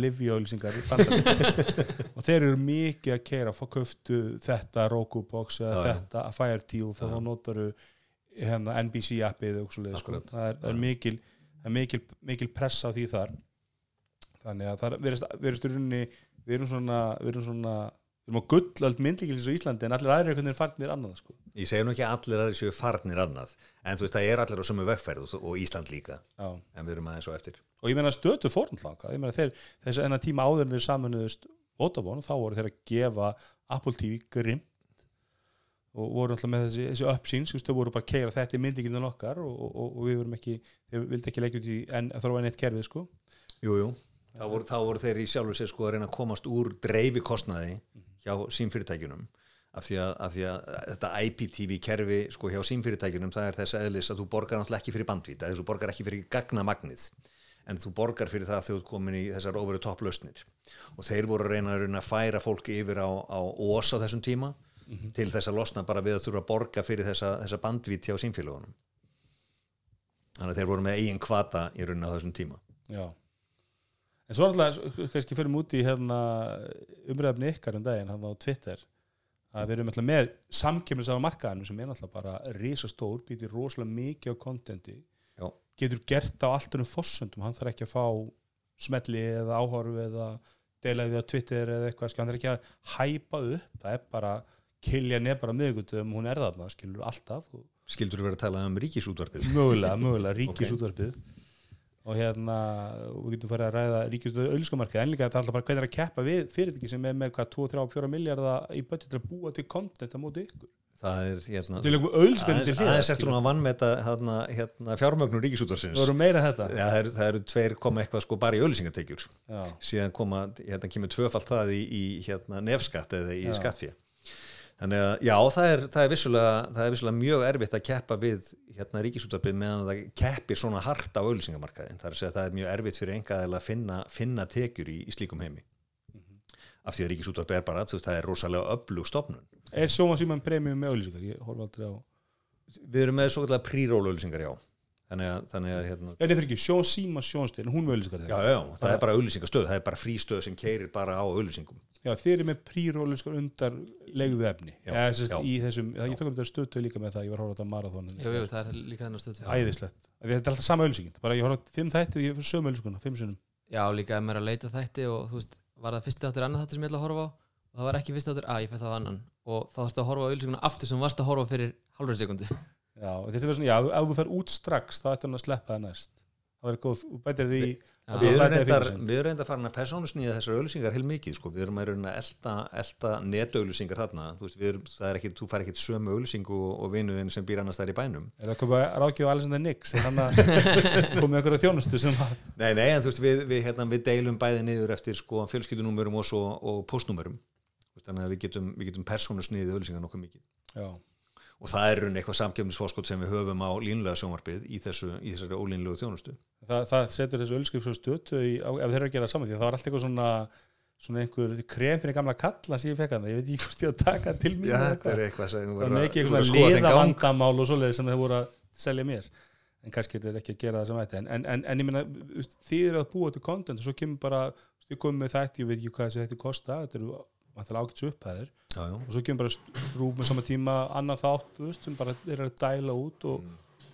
bandarækjum og þeir eru mikið að keira fá köftu þetta Roku box eða Já, þetta Fire TV og þá notaru hérna NBC appið og svoleiðis, sko. Akkurat. það er, er mikil, mikil, mikil press á því þar þannig að það er- í rauninni við erum svona við erum svona við erum á gullöld myndlíkils á Íslandi en allir aðrir einhvern veginn farnir annað sko. Ég segi nú ekki að allir aðeins séu farnir annað, en þú veist, það er allir á sömu vegferð og, og Ísland líka, Já. en við erum aðeins á eftir. og ég meina stötu fórnlanga ég meina þeir, þess að enna tíma áður en þeir samanuðust Vodafone, þá voru þeir að gefa Apple TV grimt og voru alltaf með þessi, þessi uppsýns þú veist, þau voru bara að keira þetta í myndlíkilin okkar og, og, og, og við vorum ekki, þeir þá voru, þá voru þeir í sjálfur sér sko að reyna að komast úr dreifi kostnaði hjá símfyrirtækjunum. Af því að, af því að þetta IPTV kerfi sko hjá símfyrirtækjunum það er þess eðlis að þú borgar náttúrulega ekki fyrir bandvita þess að þú borgar ekki fyrir gagnamagnið. En þú borgar fyrir það þegar þú komin í þessar overu topp lausnir og þeir voru að reyna að, reyna að færa fólki yfir á, á ós á þessum tíma til þess að losna bara við að þurfa að borga fyrir þessa, þessa bandvít hjá símfélagunum þannig að þeir voru með eigin kvata í rauninni á þessum tíma Já En svo alltaf, kannski fyrir múti hérna, umræðafni ykkar um daginn hann á Twitter að við erum alltaf með samkemmis á markaðanum sem er alltaf bara risastór, býtir rosalega mikið á kontenti. Getur gert á allt um fossundum, hann þarf ekki að fá smelli eða áhorfu eða deila því á Twitter eða eitthvað skil, hann þarf ekki að hæpa upp, það er bara kilja nefnir á miðgutum, hún er þarna skilur alltaf. Skildur þú verið að tala um ríkisútvarpið? Mögulega, mögulega ríkisútvarpið og hérna við getum farið að ræða ríkisútvarpið auðlískamarkað en líka það er alltaf bara hvernig er að keppa við fyrirtæki sem er með hvað 2, 3, 4 miljardar í budget til að búa til content á móti ykkur. Það er hérna það er skilur. hún að vannmeta hérna, hérna, fjármögnum það en þetta. Já, það, eru, það eru tveir koma eitthvað sko bara í auðlýsingatekjur já, síðan koma, hérna kemur tvöfalt það í, í hérna, nefskatt eða í Já. Þannig að já, það er, það er, vissulega, það er vissulega mjög erfitt að keppa við hérna ríkisútvarpið meðan það keppir svona hart á auðlýsingamarkaðin það er að segja að það er mjög erfitt fyrir engaðil að finna, finna tekjur í, í slíkum heimi. Af því að ríkisútvarpið er bara, veist, það er rosalega öflug stofnun. Er sjóma síman premium með auðlýsingar ég horf aldrei á við erum með svo kallar príról auðlýsingar, já. Þannig að, þannig að hérna, er það fyrir ekki, Sjón Síma Sjónstegn hún með auðlýsingar já, þegar já, já, það er bara auðlýsingastöð það er bara frístöð sem keirir bara á auðlýsingum já, þeir eru með prýrólýsingar undar legðu efni. Já, já. í þessum, það, ég tók um þetta stöðtöð líka með það ég var að horfa á þetta marathónin Jú, jú, það er líka þennar stöð æðislegt, Af því þetta er alltaf sama auðlýsingin bara ég horfa á fimm þætti og ég fyrir sömu auðlýsinguna fimm sinnum. Já, líka ef maður er að leita að þætti og þú veist, var það fyrsti þáttur annað þáttur sem ég ætla að horfa á? Og það var ekki fyrsti þáttur, að ég fæ það á annan. Og þá þarfst að horfa á auðlýsinguna aftur sem varst að horfa já, þetta er svona, já, ef þú fer út strax þá ætti hann að sleppa það næst það verður góð, bætir því Já, við erum er erum reyndar farin að persónusnýja þessar auðlýsingar heil mikið sko. við erum að reyna að elta, elta netauðlýsingar þarna. Þú veist, erum, það er ekki, þú fær ekki sömu auðlýsingu og, og vinuðin sem býr annars þær í bænum. Er það komið að ráðgjöfa Alexander Nix er hann að komið einhverja þjónustu sem að Nei, nei, en þú veist, við, við, hérna, við deilum bæði niður eftir sko, fjölskyldunúmerum og, og veist, þannig að við getum, getum persónusnýðið auðlýsingar nokkuð mikið. Já, og það er raun eitthvað samkjöfnisforskot sem við höfum á línulega sjónvarpið í, þessu, í þessari ólínlegu þjónustu. Það, það setur þessu auðlýskrift svo stötu ef þeir eru að gera saman því að það var alltaf eitthvað svona svona einhver krem fyrir gamla kalla sem ég fekk hann, ég veit ekki hvort ég að taka það til mín Já, þetta er eitthvað. sem þú það verður er að- ekki að eitthvað liðavandamál og svoleiðis sem þeir voru að selja mér. En kannski er þeir ekki að gera það sem ætti. En, en, en, en ég veist, þið eru að búa til content og svo kemur bara, ég komið með þætti ég veit ekki hvað þætti kosta, þetta eru vantilega ágæts upphæðir. Já, já. og svo kemur bara rúf með sama tíma annað þátt, þú veist, sem bara er að dæla út og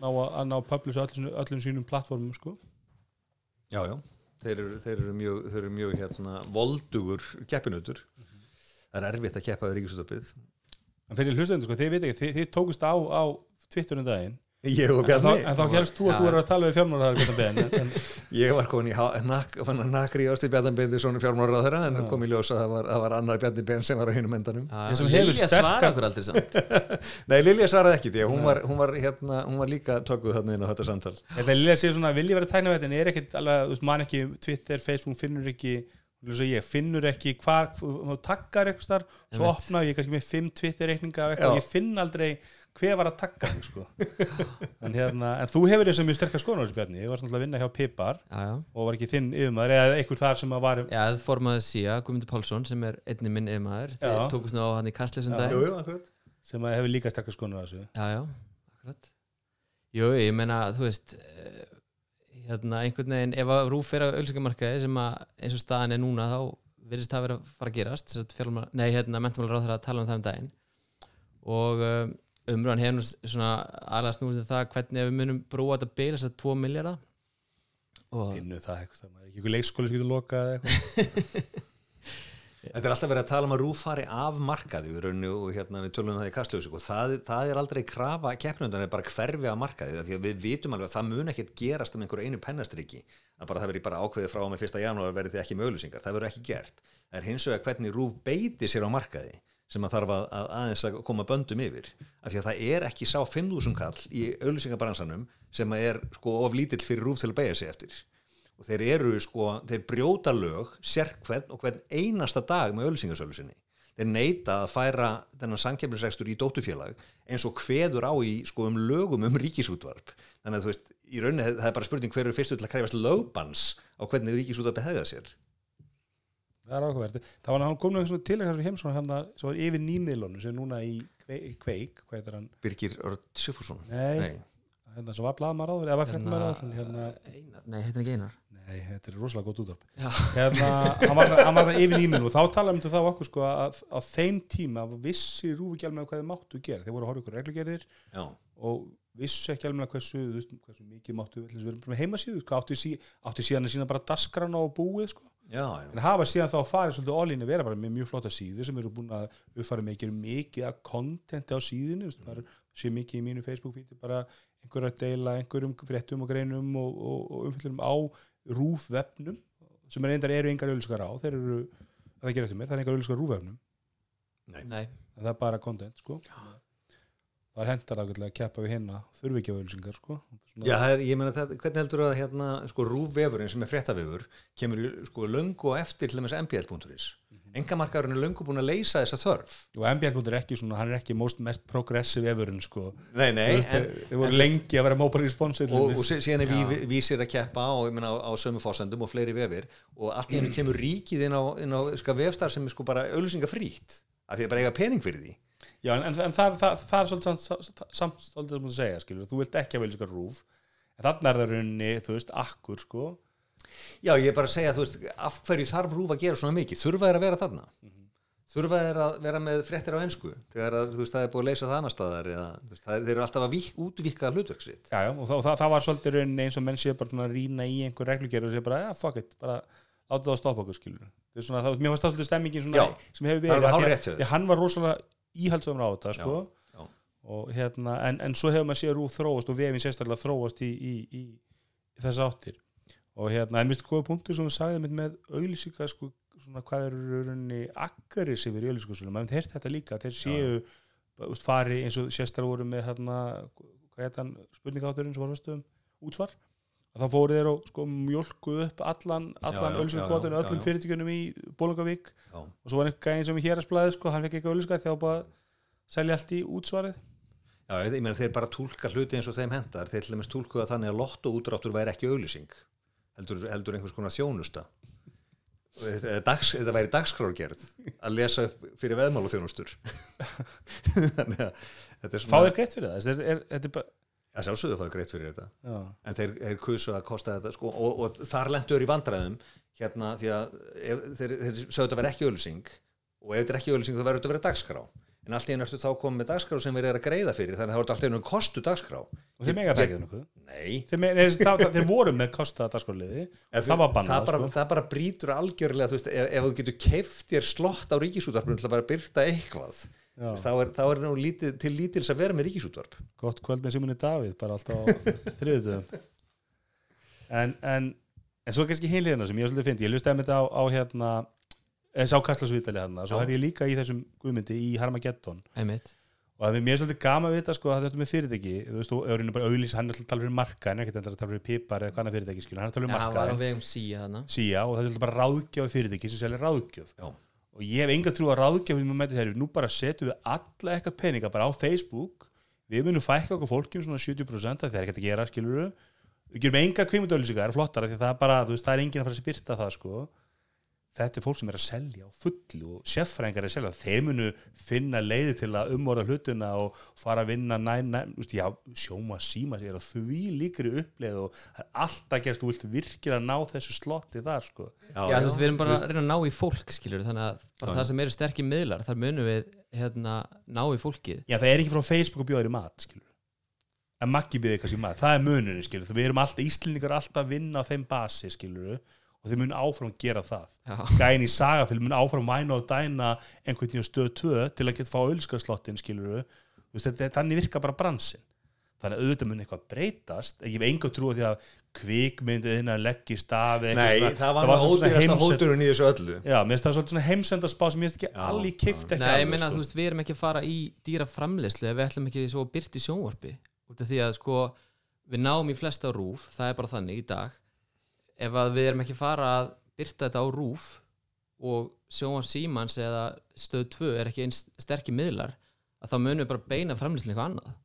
ná að, að ná að publisa öllum, öllum sínum plattformum, sko. Já, já. Þeir, eru, þeir eru mjög, þeir eru mjög hérna, voldugur keppinutur. Það er erfitt að keppa við ríkisúttarpið en fyrir hlustendur, sko, þið veit ekki, þið, þið tókust á á Twitter um daginn ég og Bjarni en þá helst þú að þú eru að tala við fjármálaræðar ég var komin í nakri ástu Bjarni Bendi svona fjármálar þeirra en Já. kom í ljós að það var, það var annar Bjarni Ben sem var á hinum endanum. Ég sem hefur Lilja sterkan- svara okkur aldrei samt. Nei, Lilja svaraði ekki því að hún var, hún var, hérna, hún var líka tökuð þarna inn á þetta samtal. Að segja svona, vil ég vera tækna en er ekkit alveg, þú veist, man ekki Twitter, Facebook, finnur ekki ég finnur ekki hvar, þú takkar eitthvað starf, svo Einmitt. opna ég kannski með fimm Twitter reikninga af eitthvað, Já. ég finn aldrei hver var að takka þig, sko. En, hérna, en þú hefur þess að mjög sterkar skoðan á þessu bjarni, ég var svona að vinna hjá Pipar Já, já. og var ekki þinn yfirmaður, eða einhver þar sem að var Já, það formaði síja, Guðmundur Pálsson sem er einni minn yfirmaður. Þeir tókust nú á hann í jú, akkurat. Sem að hefur líka sterkar skoðan á þessu. Já, já, akkurat. Jú, ég meina, þú veist eh, hérna, einhvern veginn ef að rúf á auðlýsingamarkaði sem að eins og staðan er núna þá virðist það vera að fara að gerast fjármál, nei, hérna, mentamálar ráð að tala um það um daginn. Og um, umröðan hefur svona aðlega snúið til það hvernig við munum brúa þetta beila þess að 2 miljardar og finnu það eitthvað, það er ekki einhver leikskóli sem getur lokað eða eitthvað Þetta er alltaf verið að tala um að rúf fari af markaði í rauninni og hérna við tölum um það í kastljósi og það, það er aldrei krafa keppnundan er bara hverfi af markaði því að við vitum alveg að það mun ekkert gerast um einhverju einu pennastriki að bara það verið bara ákveðið frá með fyrsta janúar verið þið ekki með auðlýsingar, það verður ekki gert. Það er hins vegar hvernig rúf beiti sér á markaði sem að þarf að, að aðeins að koma böndum yfir af því að það er ekki sá 5.000 kall í auðlýsingabransanum sem er sko of lítill fyrir rúf til að beigja sig eftir og þeir eru sko, þeir brjóta lög sérkvenn og hvern einasta dag með ölsingasölusinni. Þeir neita að færa þennan samkeppnisrekstur í dóttufélag eins og kveður á í sko um lögum um ríkisútvarp. Þannig að þú veist, í rauninni það er bara spurning hver eru fyrstu til að krefast lögbans á hvernig ríkisútvarpi hefða sér. það er ákveðverdi, það var hann kom nú einhvern tilæg heimsson hann sem var yfir nýmiðlunum sem er núna í kveik, hvað heitir hann, Birgir Örd Sigfússon. Nei. Hérna sem var blaðmar áður eða var fréttmar áður hérna, Einar, nei, heitir ekki Einar. Nei, þetta er rosalega gótt útvarp. Hérna, hann var, hann var það yfir nýminu og þá talaðum við þá okkur sko að á þeim tíma vissi alveg hvað þið máttu gera. Þeir voru að horfa ykkur reglugerðir Já, og vissu ekki alveg hversu, hversu mikið máttu við erum bara með heimasíðu, sko, áttu, sí, áttu síðan að sína bara dasgrana og búið sko. já, já. en hafa síðan þá farið svolítið all-in að vera bara með mjög flotta síðu sem eru búin að uppfæra mikið, mikið að kontenti á síðinu, bara sé mikið í mínu Facebook-fíti, bara einhver að deila einhverjum fréttum og greinum og, og, og umfyllum á rúfvefnum sem er reyndar eru engar auðlýskar á þeir eru, það gerir eftir mér, það er engar auðlýskar á rúfvefnum. Nei, en það er bara content, sko. Það er hendar ágætlega að keppa við hinna þurfi ekki á auðlýsingar, sko. Svona- Já, það er, ég meina, það, hvernig heldur að hérna, sko, rúfvefurinn sem er fréttavefur kemur sko, löngu og eftir til þess mbl.is. Engamarkaðurinn er löngu búin að leysa þessa þörf. og MBL er ekki svona, hann er ekki most, mest progressive everinn sko Nei, nei, veist, en, þeir voru lengi að vera mobile response og, og sí- síðan er Já. ví, vísir að keppa á, á, á sömu fósendum og fleiri vefir. Og allt í hennu kemur ríkið inn á, inn á sko, vefstar sem er sko bara auðlýsingafrít af því að bara eiga pening fyrir því. Já, en, en, en það, er svolítið samt- svolítið sem þú segja, skilur, þú vilt ekki að velja rúf en þannig er það rauninni, þú veist, akkur sko Já, ég er bara að segja, þú veist, af hverju þarf rúf að gera svona mikið? Þurfa þeir að vera þarna? Þurfa þeir að vera með fréttir á ensku? Þegar að, veist, það er búið að leysa það annar staðar eða, veist, það, þeir eru alltaf að vík, útvíka hlutverk sitt. já, já, og það, það, það var svolítið rauninni eins og menn séu bara rýna í einhver reglugjör og séu bara, já, fuck it, bara láta það að stoppa okkur skilur það er svona, það, mér varst það svolítið stemmingin svona, Já, sem hefur er verið hann var rosalega íhaldsöfum á þetta sko. já. og hérna, en, en svo hefur maður séð rúf þróast og vefin sérstaklega þróast í, í, í, í þess áttir og hérna, en minnst góða punktur sem við sagðum með auðlýsingar sko, svona hvað eru rauninni við í auðlýsingarsunum, maður hefði heyrt þetta líka þeir séu, úst, fari eins og sérstaklega voru með hérna, hvað heit hann spurningátturinn sem var höstum útsvar? Að þá fóru þeir og sko mjölku upp allan, allan já, já, öllum já. fyrirtækjunum í Bólungavík og svo var einhver gæðin sem í hérasblæði sko, hann fekk ekki auðlýsingar þegar bara selja allt í útsvarið. Já, ég meina þeir bara túlka hluti eins og þeim hendar þeir til dæmis túlkuða þannig að lotto útráttur væri ekki auglýsing heldur, heldur einhvers konar þjónusta. Dags, þetta væri dagskrárgerð að lesa fyrir veðmál og þjónustur þannig að þetta er svona þeir greitt fyrir það? Þetta er, er, er bara, að sjálfsögðu fáið greitt fyrir þetta. Já, en þeir, þeir kusu að kosta þetta sko, og, og þar lendur í vandræðum hérna því að ef, þeir, þeir sögðu þetta verið ekki auglýsing og ef þetta er ekki auglýsing þá verður þetta verið dagskrá en allt í einu ertu þá komið með dagskrá sem verið er að greiða fyrir þannig að það voru alltaf einu kostu dagskrá og þeir mega tækið nokkuð Nei, þeir, það, það, þeir voru með kostaða dagskorliði En það var það bannað bara, sko. það bara brýtur algjörlega veist, ef, ef þú getur keift þér slott á ríkisútvarpunum til að bara byrta eitthvað Já. þá er, er nú lítið, til lítils að vera með ríkisútvarp. Gott kvöld með Simoni Davíð bara alltaf þriðutöðum en, en en svo kannski hinliðina sem ég svolítið fyndi ég lusti að þetta á, á hérna sá Kastlasvítali hérna, svo er ég líka í þessum guðmyndi í Harmageddon. Einmitt. Og það er mér svolítið gama að vita sko að þetta með fyrirtæki. Þú veist, öðrunni bara auðlýs, hann er alltaf að tala fyrir marka en endur að tala fyrir pipar eða hvað annað fyrirtæki skilur, hann er að tala fyrir hann marka vegum síja þarna. Síja og það er bara ráðgjáfi fyrirtæki sem selja ráðgjöf. Já. og ég hef enga trú að þetta nú bara setjum við alla eitthvað peninga bara á Facebook. Við munum fækka okkur fólkjum svona 70% af því það er ekkert að gera skilur við gerum enga kvimundauðlýsingar, það er flottara það er bara, veist, það er enginn að fara að spyrta það sko þetta er fólk sem er að selja á fullu og seffrængar er að selja þeir munu finna leiði til að umorða hlutuna og fara að vinna næ, næ, úst, já, sjóma síma sér og því líkri uppleið og það er alltaf gerst, þú vilt virkilega ná þessu slotti þar sko Já, þú veist, við erum bara að reyna að ná í fólk skilur þannig að bara Já, það sem eru sterkir miðlar þar munum við hérna ná í fólkið Já, það er ekki frá Facebook að bjóða þér í mat, skilur. En Maggi bjóða eitthvað í mat, það er munurinn, skilur. Við erum alltaf, Íslendingar alltaf að vinna á þeim basi, skilur. Og þeir munu áfram að gera það. Já, Gæin í sagafél mun áfram væna og dæna einhvern veginn stöð 2 til að geta fá ölskarslottin, skilur. Þú veist, þetta, þannig virka bara bransin. Þannig að auðvitað mun eitthvað breytast. Ég hef enga trú á því að kvikmyndið þinn að leggja í stafi. Nei, það var nú ódýrasta hóturinn í þessu öllu Já, mér finnst það svona heimsendarspá sem ég finnst ekki allir kift ekki Nei, ég alveg, meina, sko. þú veist, við erum ekki að fara í dýra framleyslu ef við ætlum ekki svo að byrta í sjónvarpi út af því að sko við náum í flesta rúf, það er bara þannig í dag ef að við erum ekki fara að byrta þetta á rúf og sjónvarp símans eða stöð 2 er ekki eins sterkir miðlar að þá munum við bara beina framleyslu eitthvað annað.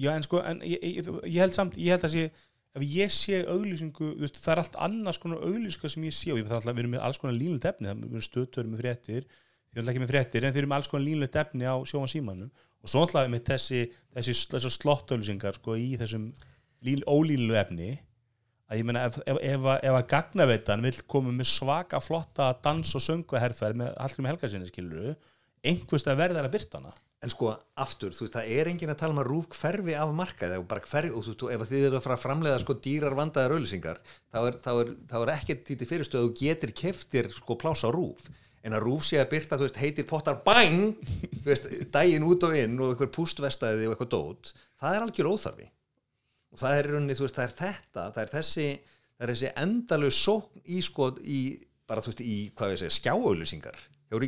Já, en sko, en ég, ég, ég held samt, ég held að sé ef ég sé auglýsingu, veist, það er allt annars konar auglýsingar sem ég sé og ég þarf alltaf að erum með alls konar línulegt efni, það erum stöðtöður með fréttir við erum ekki með fréttir, en við erum með alls konar línulegt efni á sjóan símanum. Og svo alltaf með þessi, þessi, þessi slottauglýsingar sko í þessum lín, ólínlu efni að ég meina ef, ef, ef, ef að gagnaveitan vil koma með svaka flotta dans og sönguherferð með Hallgrim Helgarsinni skiluru einhvers það verður að byrta hana. En sko aftur, þú veist, það er engin að tala um að rúf hverfi af markaði og bara hverfi, og þú veist, ef þið eru að fara að framleiða sko dýrar vandaðar auðlýsingar þá er, er, er ekkert því til fyrirstöðu að þú getur keftir sko plása rúf. En að rúf sé að byrta, þú veist, heitir pottar bang, þú veist, daginn út og inn og eitthvað pústvestaði og eitthvað dót það er algjör óþarfi og það er í rauninni, þú veist, það er þetta það er þessi, það er þessi endalegu sókn í sko, í, bara þú veist, í hvað við segja, skjáauðlýsingar hjá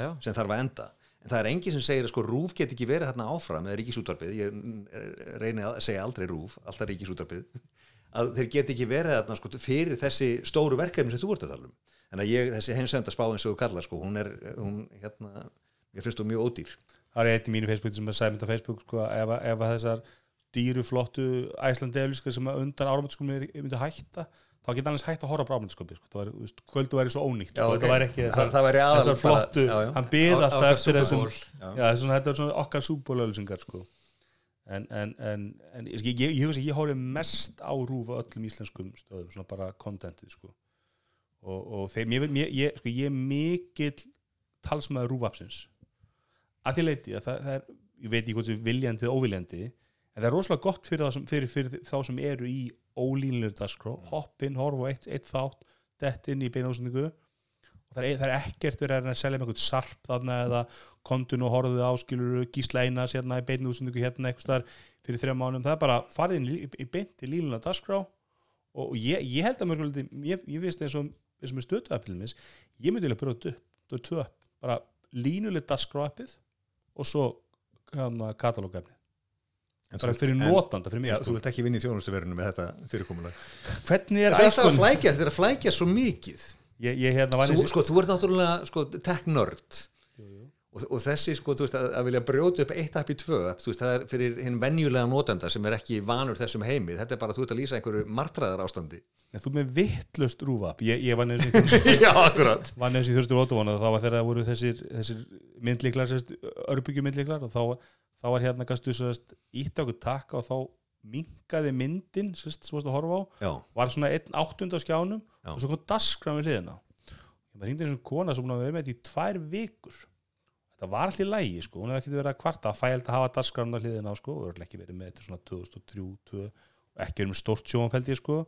já, sem þarf að enda. En það er enginn sem segir að sko rúf get ekki verið þarna áfram eða ríkisútvarpið, ég eh, reyni að segja aldrei rúf, alltaf ríkisútvarpið að þeir get ekki verið þarna sko fyrir þessi stóru verkefni sem þú ert að tala um. En að ég, þessi heimsenda spá eins og þú kallar sko, hún er, hún, hérna ég finnst þú mjög ódýr. Það er eitt í mínu Facebook sem er sæmynd á Facebook sko, ef, að- ef að þessar dýru flottu æslandi eflíska sem undan áramöndskómi myndi hætta þá geta annars hægt að horfa á áramöndskópi sko. það kvöldu væri svo ónýtt sko. Já, ok. það væri ekki það, þessar, það aðal þessar flottu já, já. hann byði alltaf eftir þessum þetta er svona okkar súbólauðlýsingar sko. en, en, en, en ég, ég, ég, ég horfi mest á rúf á öllum íslenskum stöðum, svona bara kontentið sko. og, og þeim, ég, sko, ég er mikill talsmaður rúfapsins að því leiti að það, það er, ég veit ekki hvort þið viljandi eða óviljandi en það er rosalega gott fyrir, sem, fyrir, fyrir þá sem eru í ólínlir dagskrá, hoppin, horfa á eitt, eitt þátt, dett inn í beinásendingu og það er, það er ekkert verið að að selja með einhvern sarp þarna eða kontun og horfðu áskilur gísla einas hérna í beinásendingu hérna eitthvað þar fyrir þrjá mánum, það er bara farið inn í, í beint í línuna dagskrá. Og, og ég, ég held að mörguleiti ég, ég veist eins og eins og með stötuappilin mis ég myndi vilja byrja upp, upp, upp bara línuleg dagskrá-appið og svo hérna, katalógafni bara fyrir notanda, fyrir mig. Þú vilt ekki vinna í þjónustuverinu með þetta fyrirkomulag. Hvernig er Það er alltaf að flækja, þetta er að flækja svo mikið. Ég, ég hérna eins sko, þú ert náttúrulega sko, tech-nörd og, og þessi sko, þú veist, að, að vilja brjóta upp eitt app í tvö, þú veist, það er fyrir hinn venjulega notenda sem er ekki vanur þessum heimi. Þetta er bara, þú ert að lýsa einhverju martraðar ástandi þú ert með vittlust rúfap. Ég, ég var neins í þurstur ótavona þá var þegar það voru þessir, þessir myndliklar, örbyggjumyndliklar og þá, þá var hérna sérst, ítt okkur takka og þá minkaði myndin sérst, sem varst að horfa á. Já, var svona einn áttund á skjánum Já. og svo kom daskram við hliðina. Ég var hringdi eins og kona sem búin að vera með þetta í tvær vikur þetta var alltaf í lægi sko, hún hefði ekki verið að kvarta. Að fælt að hafa daskram á hliðina sko, og hefði ekki verið með þetta svona 2003 2002, og ekki verið með held ég sko.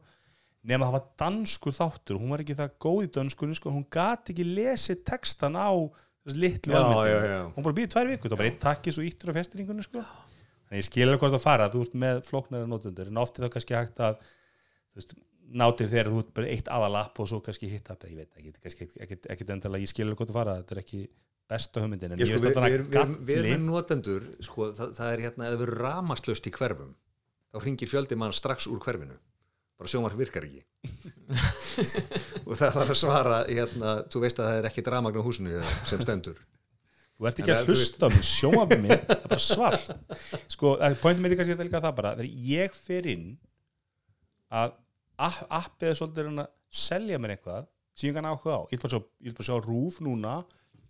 Nema það var danskur þáttur. Og hún var ekki það góð í danskunni sko, hún gati ekki lesið textan á litlu já. hún bara býði tvær vikur, það var bara einn takki svo íttur á festiringunni sko. Þannig ég skil alveg hvort það fara, þú ert með flóknara notundur en ofti þá kannski hægt að veist, nátir þegar þú ert bara eitt aðalapp og svo kannski hitt app, ég veit ekki, kannski ekkit, ekkit endilega, ég skil alveg hvort það fara þetta er ekki besta hugmyndin en Ég, sko, ég við, veist við, að við, við, við galli erum notendur sko, það, það er hérna, ef við erum ramaslaust í hverfum þá hringir fjöldi mann strax úr hverfinu. Bara sjónvarp virkar ekki. Og það þarf að svara hérna, þú veist að það er ekki dramagn á húsinu sem stendur. Þú ert ekki En að að hlusta á mig, sjóma með mér það er bara svart. Sko, pointum með því kannski er líka það bara þegar ég fer inn að appið er svolítið að selja mér eitthvað sem ég kann áhuga á, ég vil bara sjá, ég vil bara sjá rúf núna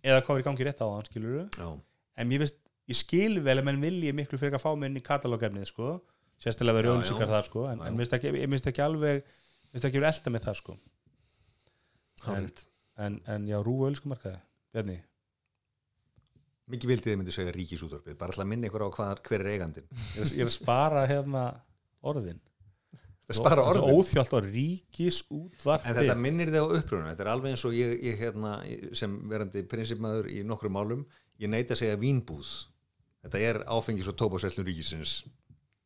eða hvað er í gangi rétt á þann skilur en mér finnst, ég skil vel að menn vilji miklu fyrir að fá mér inn í katalógefnið sko, sérstaklega það auðlýsingar já. þar sko, en, en finnst ekki, ég ekki alveg mér finnst ekki verið elda með það sko en, en, en já, rúf auðlýskumarkaði Bjarni, Mikið vildið þið myndi segja ríkisútvarpið bara alltaf minni ykkur á hvað, hver er eigandinn. Ég er, ég að spara hérna orðin. Það spara orðin óþjált á ríkis útvarpi En þetta minnir þið á uppröðunum, þetta er alveg eins og ég, ég hérna, sem verandi prinsipmaður í nokkrum málum, ég neita að segja vínbúð. Þetta er áfengis og tóbásveslun ríkisins.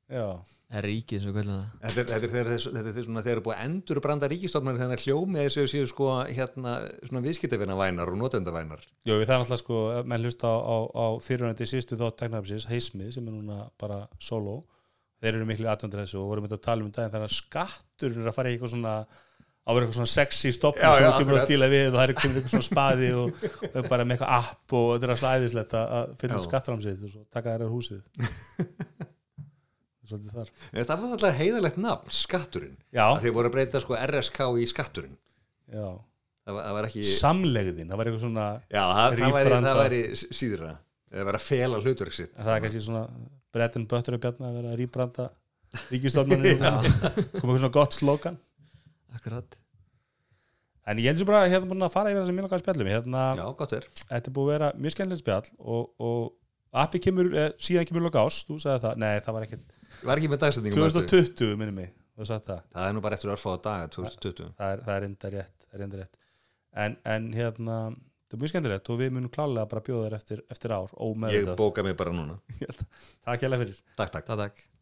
já, er ríkið sem við kvöldum það Þetta er, þetta er, þegar, þetta er svona þegar er búið að endur branda ríkistofnir þegar hljómið þessu séu sko hérna svona viðskiptavina vænar og notendavænar. Jú, það er náttúrulega sko, menn hlusta á, á, á fyrirhundið sístu þátt teknarafsins, heismið, sem er núna bara solo, þeir eru miklu aðtöndir þessu og vorum þetta að tala um daginn þannig að skattur er að fara í eitthvað svona á að vera eitthvað svona sexy stopn Já, sem þú kemur að díla við og það er eitthvað svona spaði og, og bara með eitthvað app og þetta er alltaf æðislegt að- að finna Já. skattframsið og svo taka þær á húsið Það er svolítið þar Það var alltaf heiðalegt nafn, skatturinn. Að Þeir voru að breyta sko RSK í skatturinn. já, Það var, það var ekki... samlegðin, það var eitthvað svona Já, það, það væri síðra. Það var að fela hlutur er svona bread and butter að bjarna að vera að rýbranda ríkistofnunni koma eitthvað svona gott slogan Akkurat En ég heldur bara að hérna búin að fara yfir það sem mjög okkar spjallum hérna, Já, gott er. þetta er búið að vera mjög skemmtilegt spjall og, og appi kemur, eh, síðan kemur loka ást, þú sagði það, nei það var ekkert Ég var ekki með dagsetningum. veistu. 2020 minni mig, þú sagði það Það er nú bara eftir að örfá daga, 2020. það er, það er enda rétt, rétt. En, en hérna, þetta er mjög skemmtilegt og við munum klálega bara bjóða þér eftir, eftir ár Ég bóka mig bara núna. það kjælega fyrir Takk, takk. Takk, takk